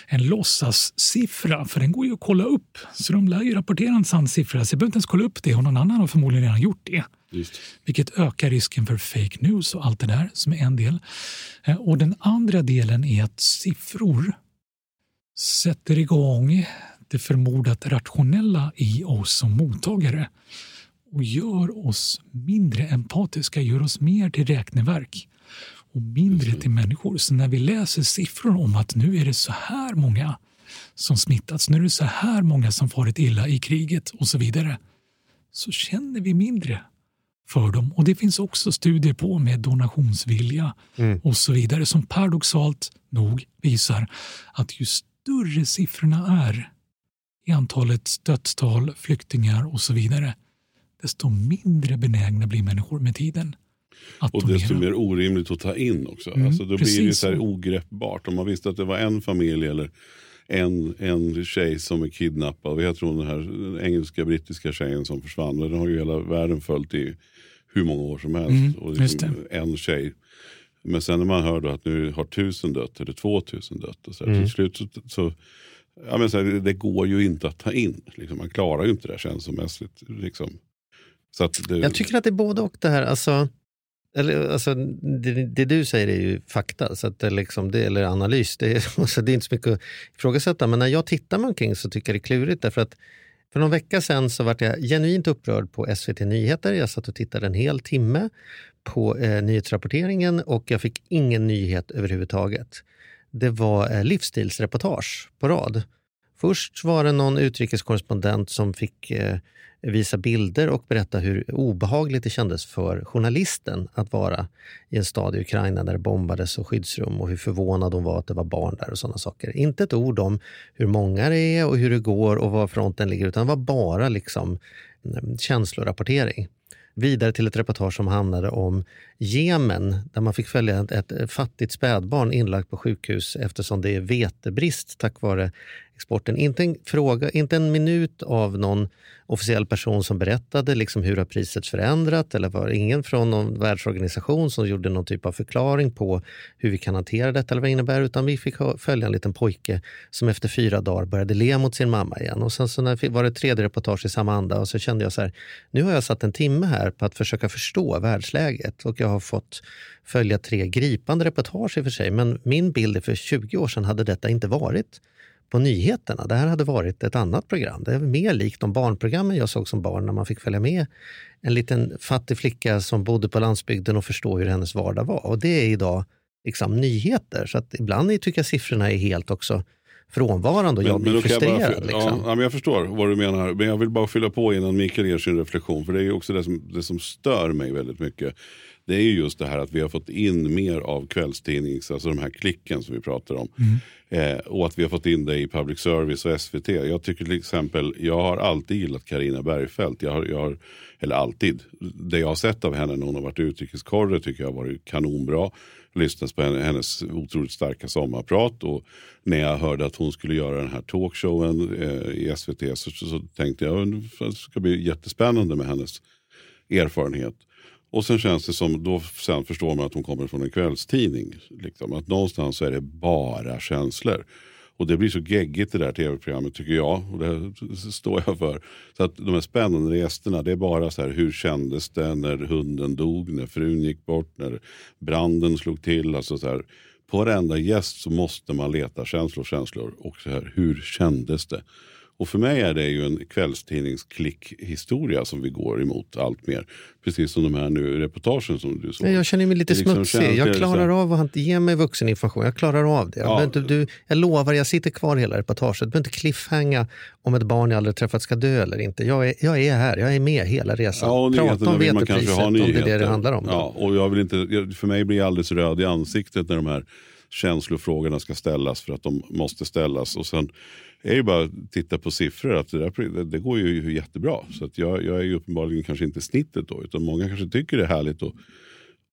en låtsassiffra, för den går ju att kolla upp. Så de lär ju rapportera en sann siffra, så jag behöver inte ens kolla upp det och någon annan har förmodligen redan gjort det. Just. Vilket ökar risken för fake news och allt det där som är en del. Eh, Och den andra delen är att siffror sätter igång det förmodat rationella i oss som mottagare och gör oss mindre empatiska, gör oss mer till räkneverk och mindre till människor. Så när vi läser siffror om att nu är det så här många som smittats, nu är det så här många som farit illa i kriget och så vidare, så känner vi mindre för dem. Och det finns också studier på med donationsvilja och så vidare som paradoxalt nog visar att ju större siffrorna är i antalet dödstal, flyktingar och så vidare, desto mindre benägna blir människor med tiden att Och desto mer orimligt att ta in också. Mm, alltså då blir det så här ogreppbart. Om man visste att det var en familj eller en, en tjej som är kidnappad. Jag tror den här engelska brittiska tjejen som försvann. Den har ju hela världen följt i hur många år som helst. Mm, och liksom en tjej. Men sen när man hör då att nu har tusen dött eller två tusen dött. Och så här, Mm. Till slut så, så, ja, men så här, det, går ju inte att ta in. Liksom, man klarar ju inte det känslomässigt. Liksom. Så att det, Jag tycker att det är både och det här. Alltså, eller, alltså, det, det du säger är ju fakta, så att det, liksom, det, eller analys. Det är, alltså, det är inte så mycket att ifrågasätta. Men när jag tittar mig omkring så tycker jag det är klurigt. Därför att För någon vecka sedan så var jag genuint upprörd på SVT Nyheter. Jag satt och tittade en hel timme på eh, nyhetsrapporteringen och jag fick ingen nyhet överhuvudtaget. Det var eh, livsstilsreportage på rad. Först var det någon utrikeskorrespondent som fick eh, visa bilder och berätta hur obehagligt det kändes för journalisten att vara i en stad i Ukraina där det bombades och skyddsrum och hur förvånad hon var att det var barn där och sådana saker. Inte ett ord om hur många det är och hur det går och var fronten ligger utan det var bara liksom mm, känslorapportering vidare till ett reportage som handlade om Jemen där man fick följa ett, ett fattigt spädbarn inlagt på sjukhus eftersom det är vetebrist tack vare exporten. Inte en, fråga, inte en minut av någon officiell person som berättade liksom hur har priset förändrat eller var ingen från någon världsorganisation som gjorde någon typ av förklaring på hur vi kan hantera detta eller vad det innebär utan vi fick följa en liten pojke som efter fyra dagar började le mot sin mamma igen. Och sen så när var det tredje reportage i samma anda och så kände jag så här, nu har jag satt en timme här på att försöka förstå världsläget och jag har fått följa tre gripande reportage i och för sig men min bild är för 20 år sedan hade detta inte varit på nyheterna. Det här hade varit ett annat program. Det är mer likt de barnprogrammen jag såg som barn när man fick följa med en liten fattig flicka som bodde på landsbygden och förstå hur hennes vardag var. Och det är idag liksom nyheter. Så att ibland tycker jag siffrorna är helt också frånvarande och jag blir frustrerad. Jag, bara, liksom. ja, men jag förstår vad du menar, men jag vill bara fylla på innan Mikael ger sin reflektion. För det är också det som, det som stör mig väldigt mycket. Det är ju just det här att vi har fått in mer av kvällstidnings, alltså de här klicken som vi pratar om. Mm. Eh, och att vi har fått in det i public service och SVT. Jag tycker till exempel, jag har alltid gillat Karina Bergfeldt. Jag har, jag har, eller alltid, det jag har sett av henne när hon har varit utrikeskorre tycker jag har varit kanonbra. Lyssnat på henne, hennes otroligt starka sommarprat och när jag hörde att hon skulle göra den här talkshowen eh, i SVT så, så, så tänkte jag att det ska bli jättespännande med hennes erfarenhet. Och sen känns det som, då sen förstår man att hon kommer från en kvällstidning. Liksom. Att någonstans så är det bara känslor. Och det blir så geggigt det där tv-programmet tycker jag. Och det står jag för. Så att de här spännande gästerna, det är bara så här, hur kändes det när hunden dog, när frun gick bort, när branden slog till. Alltså så här, på varenda gäst så måste man leta känslor, känslor. Och så här, hur kändes det? Och för mig är det ju en kvällstidningsklickhistoria som vi går emot allt mer. Precis som de här nu reportagen som du såg. Jag känner mig lite liksom smutsig. Jag klarar av att ge mig vuxeninformation. Jag klarar av det. Ja. Du, du, jag lovar, jag sitter kvar hela reportaget. Du behöver inte cliffhanga om ett barn jag aldrig träffat ska dö eller inte. Jag är, jag är här, jag är med hela resan. Ja, Prata om vetepriset om det är det det handlar om. Ja, och jag vill inte, för mig blir jag alldeles röd i ansiktet när de här känslofrågorna ska ställas för att de måste ställas. Och sen är ju bara att titta på siffror att det, där, det går ju jättebra. Så att jag, jag är ju uppenbarligen kanske inte snittet då. Utan många kanske tycker det är härligt att,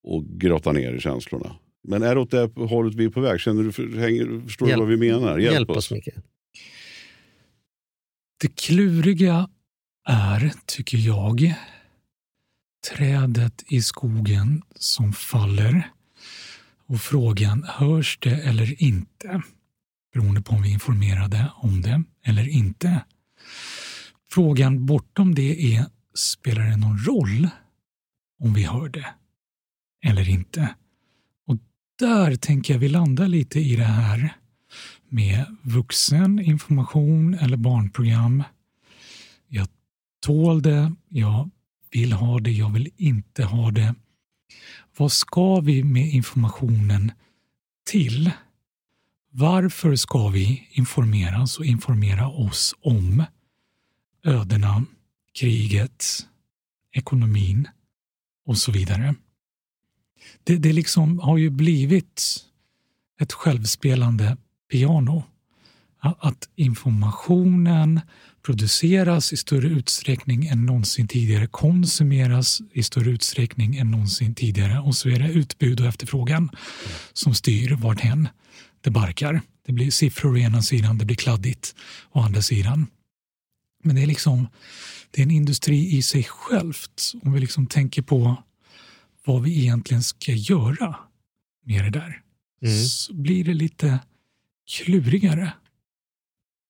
att grotta ner i känslorna. Men är det åt det hållet vi är på väg? Känner du, hänger, förstår Hjälp. du vad vi menar? Hjälp, Hjälp oss Micke. Det kluriga är, tycker jag, trädet i skogen som faller och frågan hörs det eller inte? Beroende på om vi är informerade om det eller inte. Frågan bortom det är, spelar det någon roll om vi hör det eller inte? Och där tänker jag vi landar lite i det här med vuxen information eller barnprogram. Jag tål det, jag vill ha det, jag vill inte ha det. Vad ska vi med informationen till? Varför ska vi informeras och informera oss om ödena, kriget, ekonomin och så vidare? Det, det liksom har ju blivit ett självspelande piano. Att informationen produceras i större utsträckning än någonsin tidigare, konsumeras i större utsträckning än någonsin tidigare och så är det utbud och efterfrågan som styr varthän det barkar. Det blir siffror å ena sidan, det blir kladdigt å andra sidan. Men det är liksom det är en industri i sig självt om vi liksom tänker på vad vi egentligen ska göra med det där. Mm. Så blir det lite klurigare,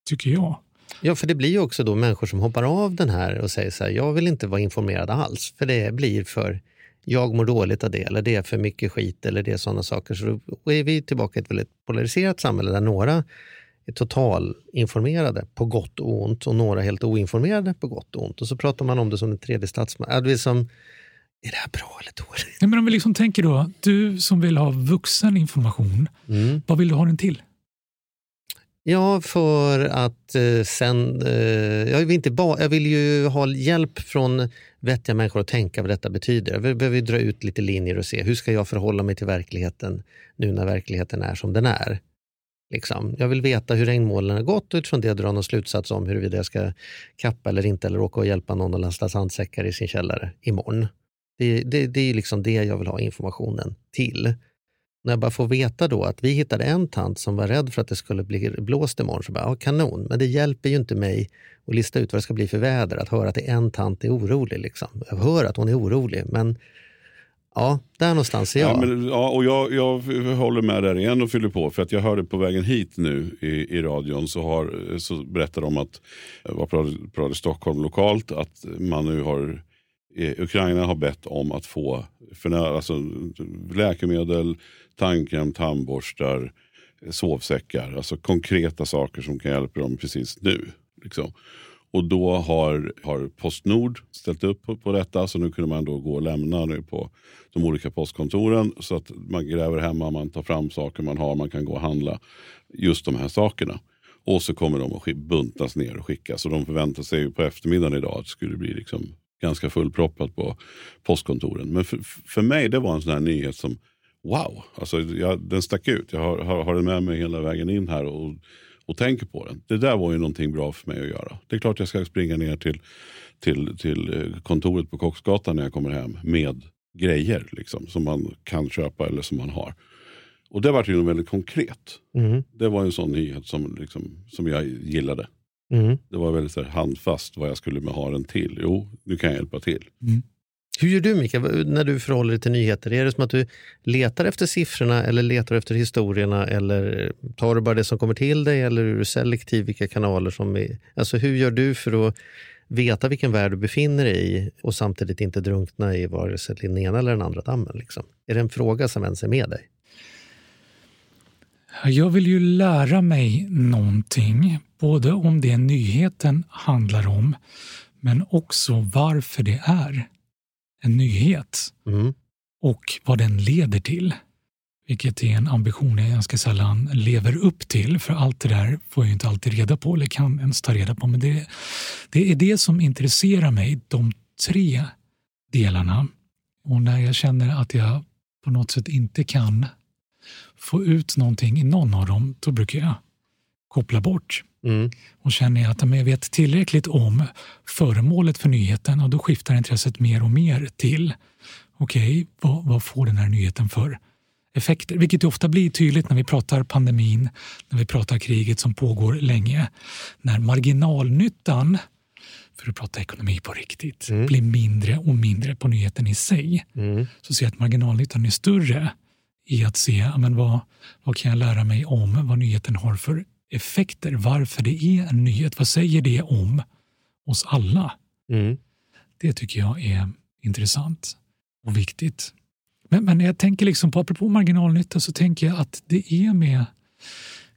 tycker jag. Ja, för det blir ju också då människor som hoppar av den här och säger så här, jag vill inte vara informerad alls, för det blir för jag mår dåligt av det, eller det är för mycket skit, eller det är sådana saker. Så då är vi tillbaka i ett väldigt polariserat samhälle där några är totalinformerade på gott och ont och några helt oinformerade på gott och ont. Och så pratar man om det som den tredje statsmakten. Är, som, är det här bra eller dåligt? Nej, men om vi liksom tänker då, du som vill ha vuxen information, Mm. vad vill du ha den till? Ja, för att eh, sen... Eh, jag, vill inte ba, jag vill ju ha hjälp från vettiga människor att tänka vad detta betyder. Vi behöver dra ut lite linjer och se hur ska jag förhålla mig till verkligheten nu när verkligheten är som den är. Liksom. Jag vill veta hur regnmolnen har gått och utifrån det dra någon slutsats om huruvida jag ska kappa eller inte eller åka och hjälpa någon att lasta sandsäckar i sin källare imorgon. Det, det, det är liksom det jag vill ha informationen till. När jag bara får veta då att vi hittade en tant som var rädd för att det skulle bli blåst imorgon, så bara, ja, kanon. Men det hjälper ju inte mig att lista ut vad det ska bli för väder, att höra att en tant är orolig. Liksom. Jag hör att hon är orolig, men ja, där någonstans är jag. Ja, men, ja, och jag, jag håller med där igen och fyller på. För att jag hörde på vägen hit nu i, i radion så, har, så berättar de att, vad pratade Stockholm lokalt, att man nu har eh, Ukraina har bett om att få för, alltså, läkemedel, tandkräm, tandborstar, sovsäckar. Alltså konkreta saker som kan hjälpa dem precis nu. Liksom. Och då har, har Postnord ställt upp på, på detta. Så nu kunde man då gå och lämna nu på de olika postkontoren. Så att man gräver hemma, man tar fram saker man har, man kan gå och handla just de här sakerna. Och så kommer de att buntas ner och skickas. Så de förväntar sig ju på eftermiddagen idag att det skulle bli liksom ganska fullproppat på postkontoren. Men för, för mig det var en sån här nyhet som wow, alltså jag, den stack ut. Jag har, har, har den med mig hela vägen in här och, och tänker på den. Det där var ju någonting bra för mig att göra. Det är klart jag ska springa ner till, till, till eh, kontoret på Kocksgatan när jag kommer hem med grejer liksom, som man kan köpa eller som man har. Och det var ju väldigt konkret. Mm, Det var en sån nyhet som, liksom, som jag gillade. mm. Det var väldigt så här, handfast vad jag skulle med ha den till. Jo, nu kan jag hjälpa till. Hur gör du Mikael, när du förhåller dig till nyheter? Är det som att du letar efter siffrorna eller letar efter historierna eller eh, tar du bara det som kommer till dig eller är du selektiv vilka kanaler som är... Alltså hur gör du för att veta vilken värld du befinner dig i och samtidigt inte drunkna i vare sig den ena eller den andra dammen? Liksom? Är det en fråga som ens är med dig? Jag vill ju lära mig någonting, både om det nyheten handlar om, men också varför det är en nyhet Mm. och vad den leder till. Vilket är en ambition jag ganska sällan lever upp till, för allt det där får jag inte alltid reda på eller kan ens ta reda på. Men det, det är det som intresserar mig, de tre delarna. Och när jag känner att jag på något sätt inte kan få ut någonting i någon av dem, då brukar jag koppla bort. Mm. Och känner jag att jag vet tillräckligt om föremålet för nyheten, och då skiftar intresset mer och mer till okej, vad, vad får den här nyheten för effekter? Vilket ofta blir tydligt när vi pratar pandemin, när vi pratar kriget som pågår länge. När marginalnyttan, för att prata ekonomi på riktigt, blir mindre och mindre på nyheten i sig Mm. så ser jag att marginalnyttan är större i att se men vad, vad kan jag lära mig om vad nyheten har för effekter, varför det är en nyhet, vad säger det om oss alla? Mm. Det tycker jag är intressant och viktigt. Men, men jag tänker liksom på, apropå marginalnytta, så tänker jag att det är med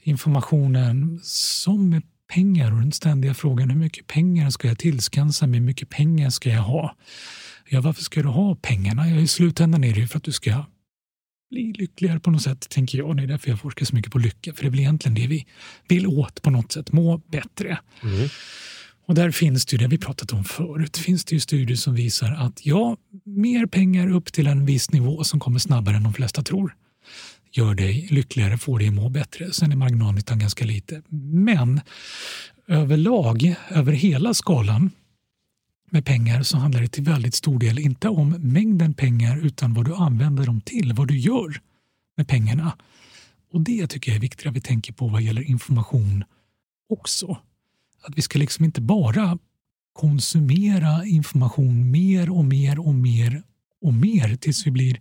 informationen som med pengar och den ständiga frågan hur mycket pengar ska jag tillskansa mig, hur mycket pengar ska jag ha? Ja, varför ska du ha pengarna? Ja, I slutändan är det ju för att du ska bli lyckligare på något sätt, tänker jag. Det är därför jag forskar så mycket på lycka, för det blir egentligen det vi vill åt på något sätt, må bättre. Mm. Och där finns det ju, det vi pratat om förut, finns det ju studier som visar att ja, mer pengar upp till en viss nivå som kommer snabbare än de flesta tror gör dig lyckligare, får dig att må bättre. Sen är marginalnyttan ganska lite. Men överlag, över hela skalan med pengar så handlar det till väldigt stor del inte om mängden pengar utan vad du använder dem till, vad du gör med pengarna. Och det tycker jag är viktigt att vi tänker på vad gäller information också. Att vi ska liksom inte bara konsumera information mer och mer och mer och mer tills vi blir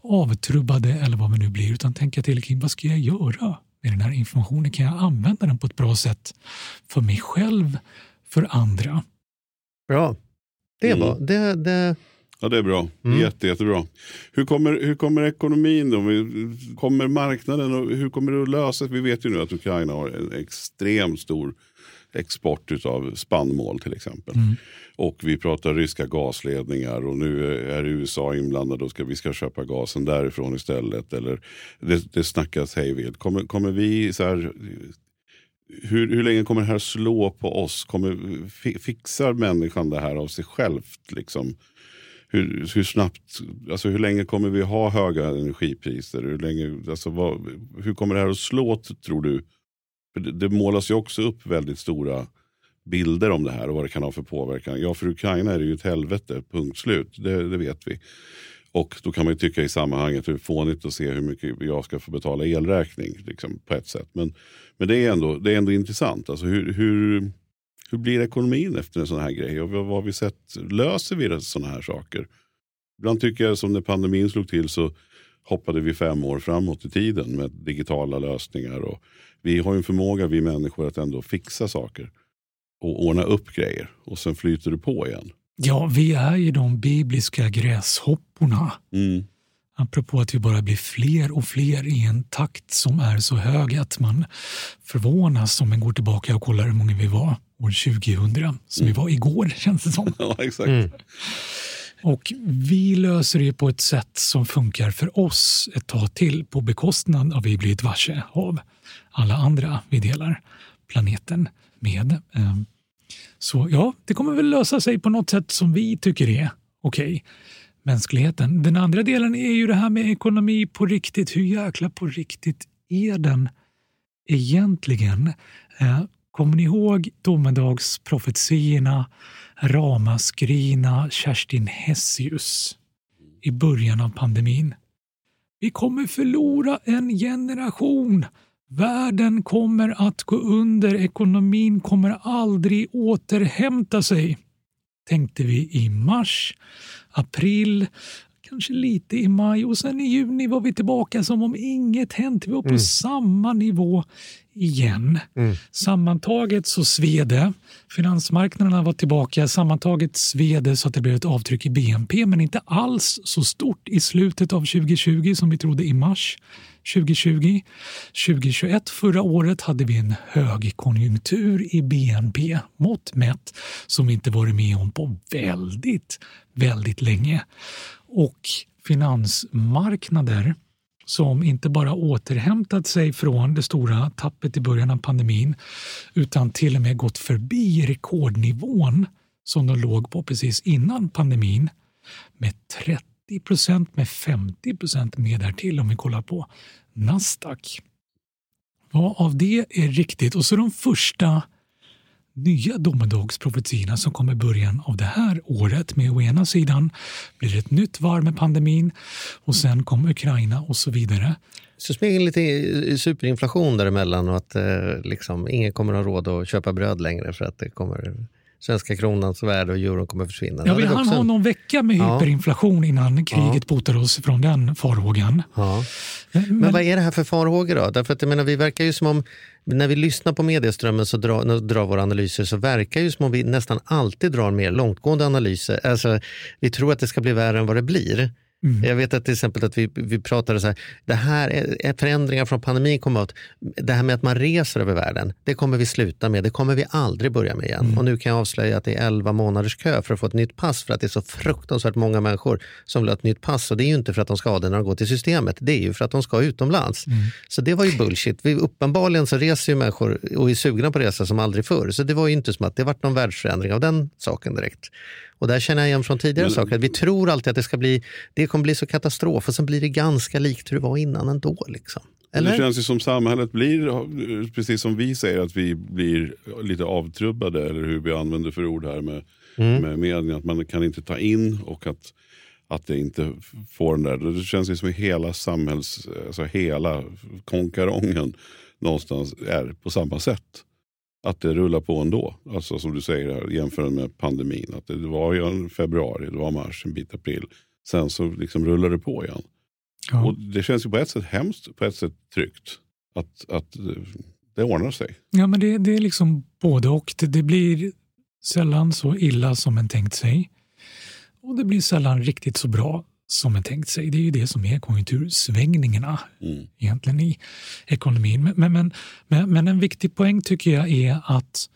avtrubbade eller vad vi nu blir, utan tänka till kring vad ska jag göra med den här informationen? Kan jag använda den på ett bra sätt för mig själv, för andra? Bra. Det Mm. var... Det, det, Ja, det är bra. Mm. Jätte, jättebra. Hur kommer, hur kommer ekonomin då? Kommer marknaden och hur kommer det att lösas? Vi vet ju nu att Ukraina har en extremt stor export av spannmål till exempel. Och vi pratar ryska gasledningar och nu är USA inblandade och ska, vi ska köpa gasen därifrån istället. Eller det, det snackas hejvilt. Kommer, kommer vi så här, hur, hur länge kommer det här slå på oss? Kommer, fixar människan det här av sig självt? Liksom? Hur, hur snabbt, alltså hur länge kommer vi ha höga energipriser? Hur, länge, alltså vad, hur kommer det här att slå tror du? För det, det målas ju också upp väldigt stora bilder om det här och vad det kan ha för påverkan. Ja, för Ukraina är det ju ett helvete, punkt slut. Det, det vet vi. Och då kan man ju tycka i sammanhanget hur fånigt att se hur mycket jag ska få betala elräkning liksom, på ett sätt. Men, men det, är ändå, det är ändå intressant. Alltså, hur, hur, hur blir ekonomin efter en sån här grej? Och vad, vad har vi sett? Löser vi sådana här saker? Ibland tycker jag som när pandemin slog till så hoppade vi fem år framåt i tiden med digitala lösningar. Och vi har ju en förmåga, vi människor, att ändå fixa saker och ordna upp grejer. Och sen flyter det på igen. Ja, vi är ju de bibliska gräshopporna. Mm. Apropå att vi bara blir fler och fler i en takt som är så hög att man förvånas om man går tillbaka och kollar hur många vi var år 2000, som vi var igår känns det som. Ja, exakt. Mm. Och vi löser det på ett sätt som funkar för oss ett tag till på bekostnad av vi blivit varse av alla andra vi delar planeten med. Så ja, det kommer väl lösa sig på något sätt som vi tycker är okej. Mänskligheten. Den andra delen är ju det här med ekonomi på riktigt. Hur jäkla på riktigt är den egentligen? Eh, Kommer ni ihåg domedagsprofetiorna, ramaskrina Kerstin Hessius i början av pandemin? Vi kommer förlora en generation. Världen kommer att gå under. Ekonomin kommer aldrig återhämta sig. Tänkte vi i mars, april, kanske lite i maj och sen i juni var vi tillbaka som om inget hänt. Vi var på samma nivå igen. Sammantaget så sved det. Finansmarknaderna var tillbaka. Sammantaget sved det så att det blev ett avtryck i BNP men inte alls så stort i slutet av 2020 som vi trodde i mars 2020. 2021, förra året, hade vi en högkonjunktur i BNP mått mätt som vi inte varit med om på väldigt, väldigt länge. Och finansmarknader som inte bara återhämtat sig från det stora tappet i början av pandemin utan till och med gått förbi rekordnivån som de låg på precis innan pandemin med 30 procent, med 50 procent mer därtill om vi kollar på Nasdaq. Vad av det är riktigt? Och så de första nya domedagsprofetiorna som kommer i början av det här året med å ena sidan blir det ett nytt varv med pandemin och sen kommer Ukraina och så vidare. Så smyger lite superinflation däremellan och att eh, liksom, ingen kommer ha råd att köpa bröd längre för att det kommer svenska kronans värde och euron kommer försvinna. Ja, vi hann också ha någon vecka med Ja. hyperinflation innan kriget botar oss från den farhågan. Ja. Men, Men vad är det här för farhågor då? Därför att jag menar, vi verkar ju som om, när vi lyssnar på medieströmmen så drar, när drar våra analyser så verkar ju som om vi nästan alltid drar mer långtgående analyser. Alltså, vi tror att det ska bli värre än vad det blir. Jag vet att till exempel att vi, vi pratade så här, det här är, förändringar från pandemin kommer att, det här med att man reser över världen, det kommer vi sluta med, det kommer vi aldrig börja med igen. Och nu kan jag avslöja att det är 11 månaders kö för att få ett nytt pass för att det är så fruktansvärt många människor som vill ha ett nytt pass och det är ju inte för att de ska ha det när de går till systemet, det är ju för att de ska utomlands. Så det var ju bullshit. Vi, uppenbarligen så reser ju människor och är sugna på att resa som aldrig förr, så det var ju inte som att det varit någon världsförändring av den saken direkt. Och där känner jag igen från tidigare Men- saker, att vi tror alltid att det ska bli, det kommer bli så katastrof och sen blir det ganska likt hur det var innan ändå. Liksom. Det Eller? känns ju som samhället blir, precis som vi säger, att vi blir lite avtrubbade, eller hur vi använder för ord här med, Mm. med media, att man kan inte ta in och att, att det inte får den där. Det känns ju som hela samhälls, alltså hela konkarongen någonstans är på samma sätt. Att det rullar på ändå. Alltså som du säger här, jämfört med pandemin. Att det var ju februari, det var mars, en bit april. Sen så liksom rullar det på igen. Ja. Och det känns ju på ett sätt hemskt, på ett sätt tryggt. Att, att det ordnar sig. Ja, men det, det är liksom både och. Det, det blir sällan så illa som en tänkt sig. och det blir sällan riktigt så bra som man tänkt sig. Det är ju det som är konjunktursvängningarna Mm. egentligen i ekonomin. Men, men, men, men, en viktig poäng tycker jag är att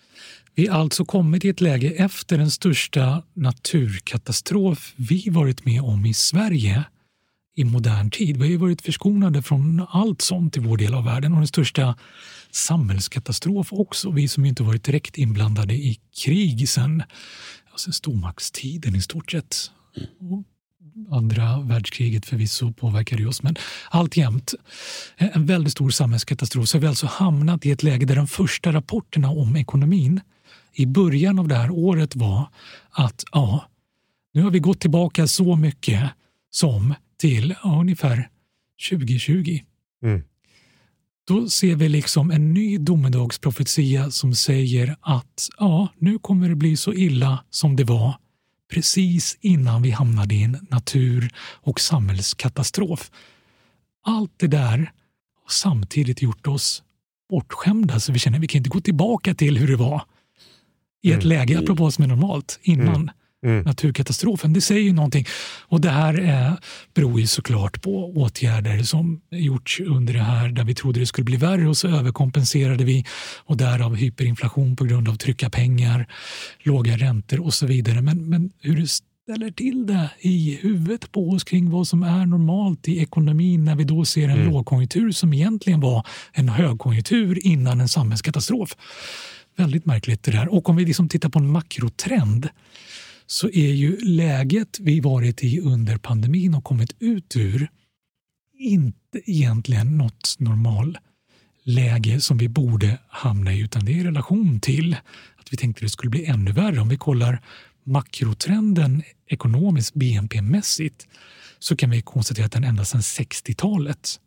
vi alltså kommit i ett läge efter den största naturkatastrof vi varit med om i Sverige i modern tid. Vi har ju varit förskonade från allt sånt i vår del av världen och den största samhällskatastrof också. Vi som inte varit direkt inblandade i krig sen, sen stormaktstiden i stort sett. Och andra världskriget förvisso påverkade oss, men alltjämt en väldigt stor samhällskatastrof. Så har vi alltså hamnat i ett läge där de första rapporterna om ekonomin i början av det här året var att ja, nu har vi gått tillbaka så mycket som till ja, ungefär 2020. Mm. Då ser vi liksom en ny domedagsprofetia som säger att ja, nu kommer det bli så illa som det var precis innan vi hamnade i en natur och samhällskatastrof. Allt det där har samtidigt gjort oss bortskämda så vi känner att vi kan inte gå tillbaka till hur det var i ett läge, apropå vad som är normalt, innan Mm. Naturkatastrofen. Det säger ju någonting. Och det här eh, beror ju såklart på åtgärder som gjorts under det här där vi trodde det skulle bli värre och så överkompenserade vi och därav hyperinflation på grund av trycka pengar, låga räntor och så vidare. Men, men hur det ställer till det i huvudet på oss kring vad som är normalt i ekonomin när vi då ser en lågkonjunktur som egentligen var en högkonjunktur innan en samhällskatastrof. Väldigt märkligt det där. Och om vi liksom tittar på en makrotrend så är ju läget vi varit i under pandemin och kommit ut ur inte egentligen något normalläge som vi borde hamna i utan det är i relation till att vi tänkte det skulle bli ännu värre. Om vi kollar makrotrenden ekonomiskt BNP-mässigt så kan vi konstatera att den ända sedan 60-talet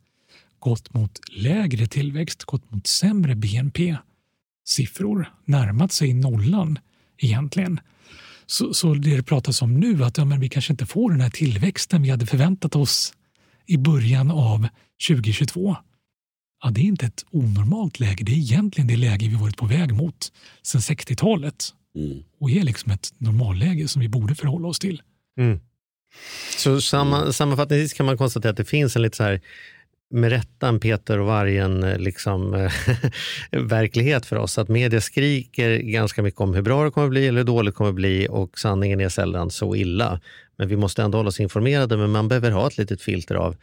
gått mot lägre tillväxt, gått mot sämre BNP-siffror, närmat sig nollan egentligen. Så, så det det pratas om nu, att ja, men vi kanske inte får den här tillväxten vi hade förväntat oss i början av 2022. Ja, det är inte ett onormalt läge, det är egentligen det läge vi varit på väg mot sedan 60-talet Mm. och är liksom ett normalläge som vi borde förhålla oss till. Mm. Så samma, sammanfattningsvis kan man konstatera att det finns en lite så här med rätta en Peter och vargen eh, liksom, eh, verklighet för oss. Att media skriker ganska mycket om hur bra det kommer att bli eller hur dåligt det kommer att bli och sanningen är sällan så illa. Men vi måste ändå hålla oss informerade, men man behöver ha ett litet filter av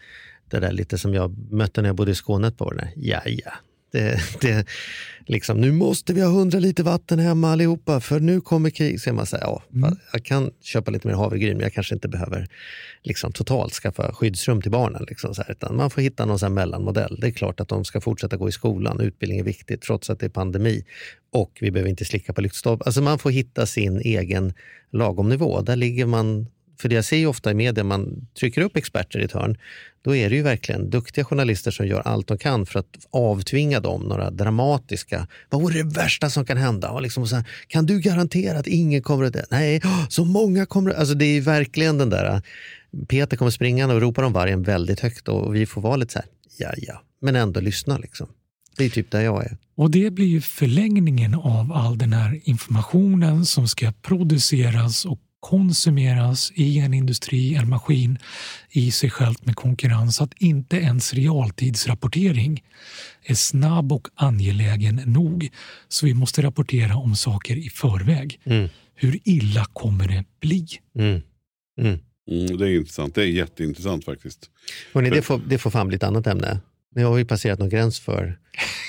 det där lite som jag mötte när jag bodde i Skåne ett par år. Ja, ja. Det, det, liksom, nu måste vi ha hundra liter vatten hemma allihopa för nu kommer krig. Så är man säger, ja, jag kan köpa lite mer havregryn men jag kanske inte behöver liksom, totalt skaffa skyddsrum till barnen. Liksom, så här, utan man får hitta någon så här mellanmodell. Det är klart att de ska fortsätta gå i skolan. Utbildning är viktigt trots att det är pandemi. Och vi behöver inte slicka på lyktstolpar. Alltså man får hitta sin egen lagom nivå. Där ligger man för det jag ser ju ofta i media, man trycker upp experter i ett hörn, då är det ju verkligen duktiga journalister som gör allt de kan för att avtvinga dem några dramatiska, vad vore det värsta som kan hända? Och liksom så här, kan du garantera att ingen kommer att dö? Nej, så många kommer att... Alltså det är ju verkligen den där, Peter kommer springande och ropar om vargen väldigt högt och vi får vara lite så här, ja ja, men ändå lyssna liksom. Det är typ där jag är. Och det blir ju förlängningen av all den här informationen som ska produceras och konsumeras i en industri, en maskin i sig självt med konkurrens. Att inte ens realtidsrapportering är snabb och angelägen nog. Så vi måste rapportera om saker i förväg. Mm. Hur illa kommer det bli? Mm. Mm. Mm, det är intressant. Det är jätteintressant faktiskt. Hörrni, det, får, det får fan bli ett annat ämne. Nu har vi passerat någon gräns för...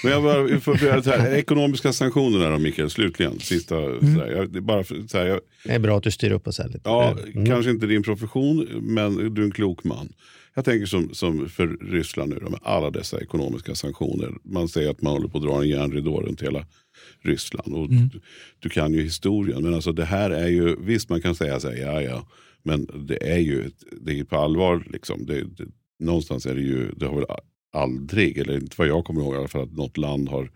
Men jag bara, för, för, här, ekonomiska sanktioner då Mikael, slutligen. Sista, Mm. så här, jag, det är bara för, så här, jag, Det är bra att du styr upp oss här lite. ja, Mm. Kanske inte din profession, men du är en klok man. Jag tänker som, som för Ryssland nu, då, med alla dessa ekonomiska sanktioner. Man säger att man håller på att dra en järnridå runt hela Ryssland. Och du, du kan ju historien, men alltså det här är ju, visst man kan säga så här, ja ja, men det är ju det är på allvar. Liksom. Det, det, någonstans är det ju, det har väl aldrig, eller inte vad jag kommer ihåg i alla fall, att något land har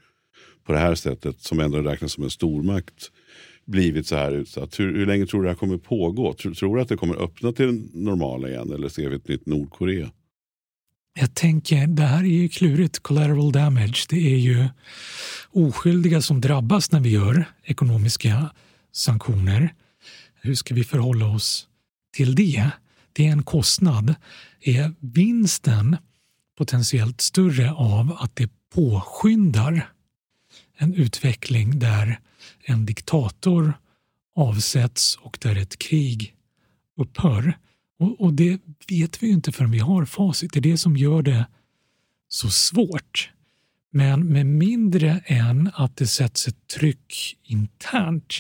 på det här sättet, som ändå räknas som en stormakt, blivit så här utsatt. Hur, hur länge tror du det här kommer pågå? Tror, tror du att det kommer öppna till det normala igen eller ser vi ett nytt Nordkorea? Jag tänker, det här är ju klurigt, collateral damage. Det är ju oskyldiga som drabbas när vi gör ekonomiska sanktioner. Hur ska vi förhålla oss till det, det är en kostnad, är vinsten potentiellt större av att det påskyndar en utveckling där en diktator avsätts och där ett krig upphör. Och, och det vet vi ju inte förrän vi har facit. Det är det som gör det så svårt. Men med mindre än att det sätts ett tryck internt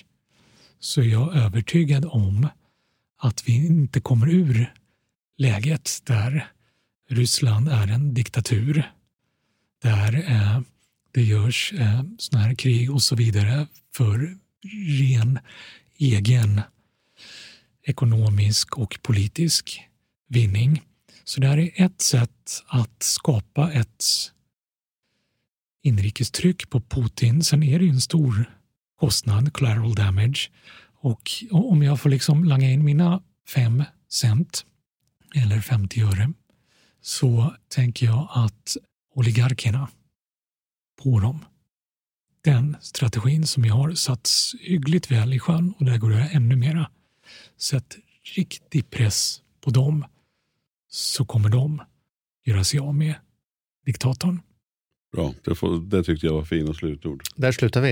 så är jag övertygad om att vi inte kommer ur läget där Ryssland är en diktatur. Där eh, det görs eh, sådana här krig och så vidare för ren egen ekonomisk och politisk vinning. Så det här är ett sätt att skapa ett inrikestryck på Putin. Sen är det ju en stor kostnad, collateral damage. Och om jag får liksom langa in mina fem cent eller 50 öre så tänker jag att oligarkerna på dem. Den strategin som jag har satts hyggligt väl i sjön och där går det ännu mera. Sätt riktig press på dem så kommer de göra sig av med diktatorn. Bra, det, får, det tyckte jag var fina slutord. Där slutar vi.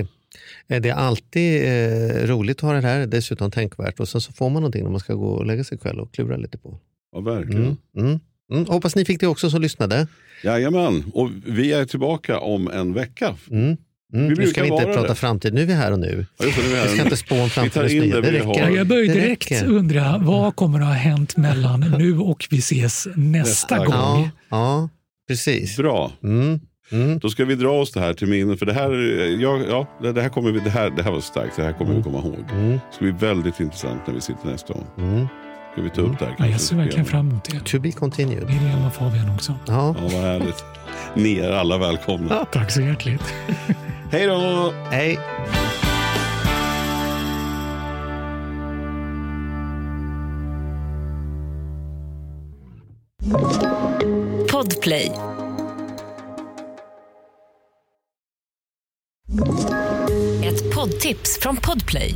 Eh, Det är alltid eh, roligt att ha det här, dessutom tänkvärt. Och sen så får man någonting när man ska gå och lägga sig kväll och klura lite på. Ja, verkligen. Mm, mm, mm. Hoppas ni fick det också som lyssnade. Jajamän, och vi är tillbaka om en vecka. Mm. Mm. Vi Nu ska vi inte prata det. framtid, nu är vi här och nu. Ja, just nu Vi ska inte spå om framtidens det nyheter. Det räcker. Jag börjar direkt undra vad kommer att ha hänt mellan nu och vi ses nästa gång. Ja, ja, precis. Bra, Mm. Mm. då ska vi dra oss det här till minne. För det här, ja, ja, det, här, kommer vi, det, här, det här var starkt, det här kommer vi komma ihåg. Mm. Det ska bli väldigt intressant när vi sitter nästa gång. Ska vi ta upp det här? Ja, jag ser verkligen igen? fram emot det. To be continued. Miriam och Fabian också. Ja. Ja, vad härligt. Ni är alla välkomna. Tack så hjärtligt. Hej då! Hej. Podplay. Ett poddtips från Podplay.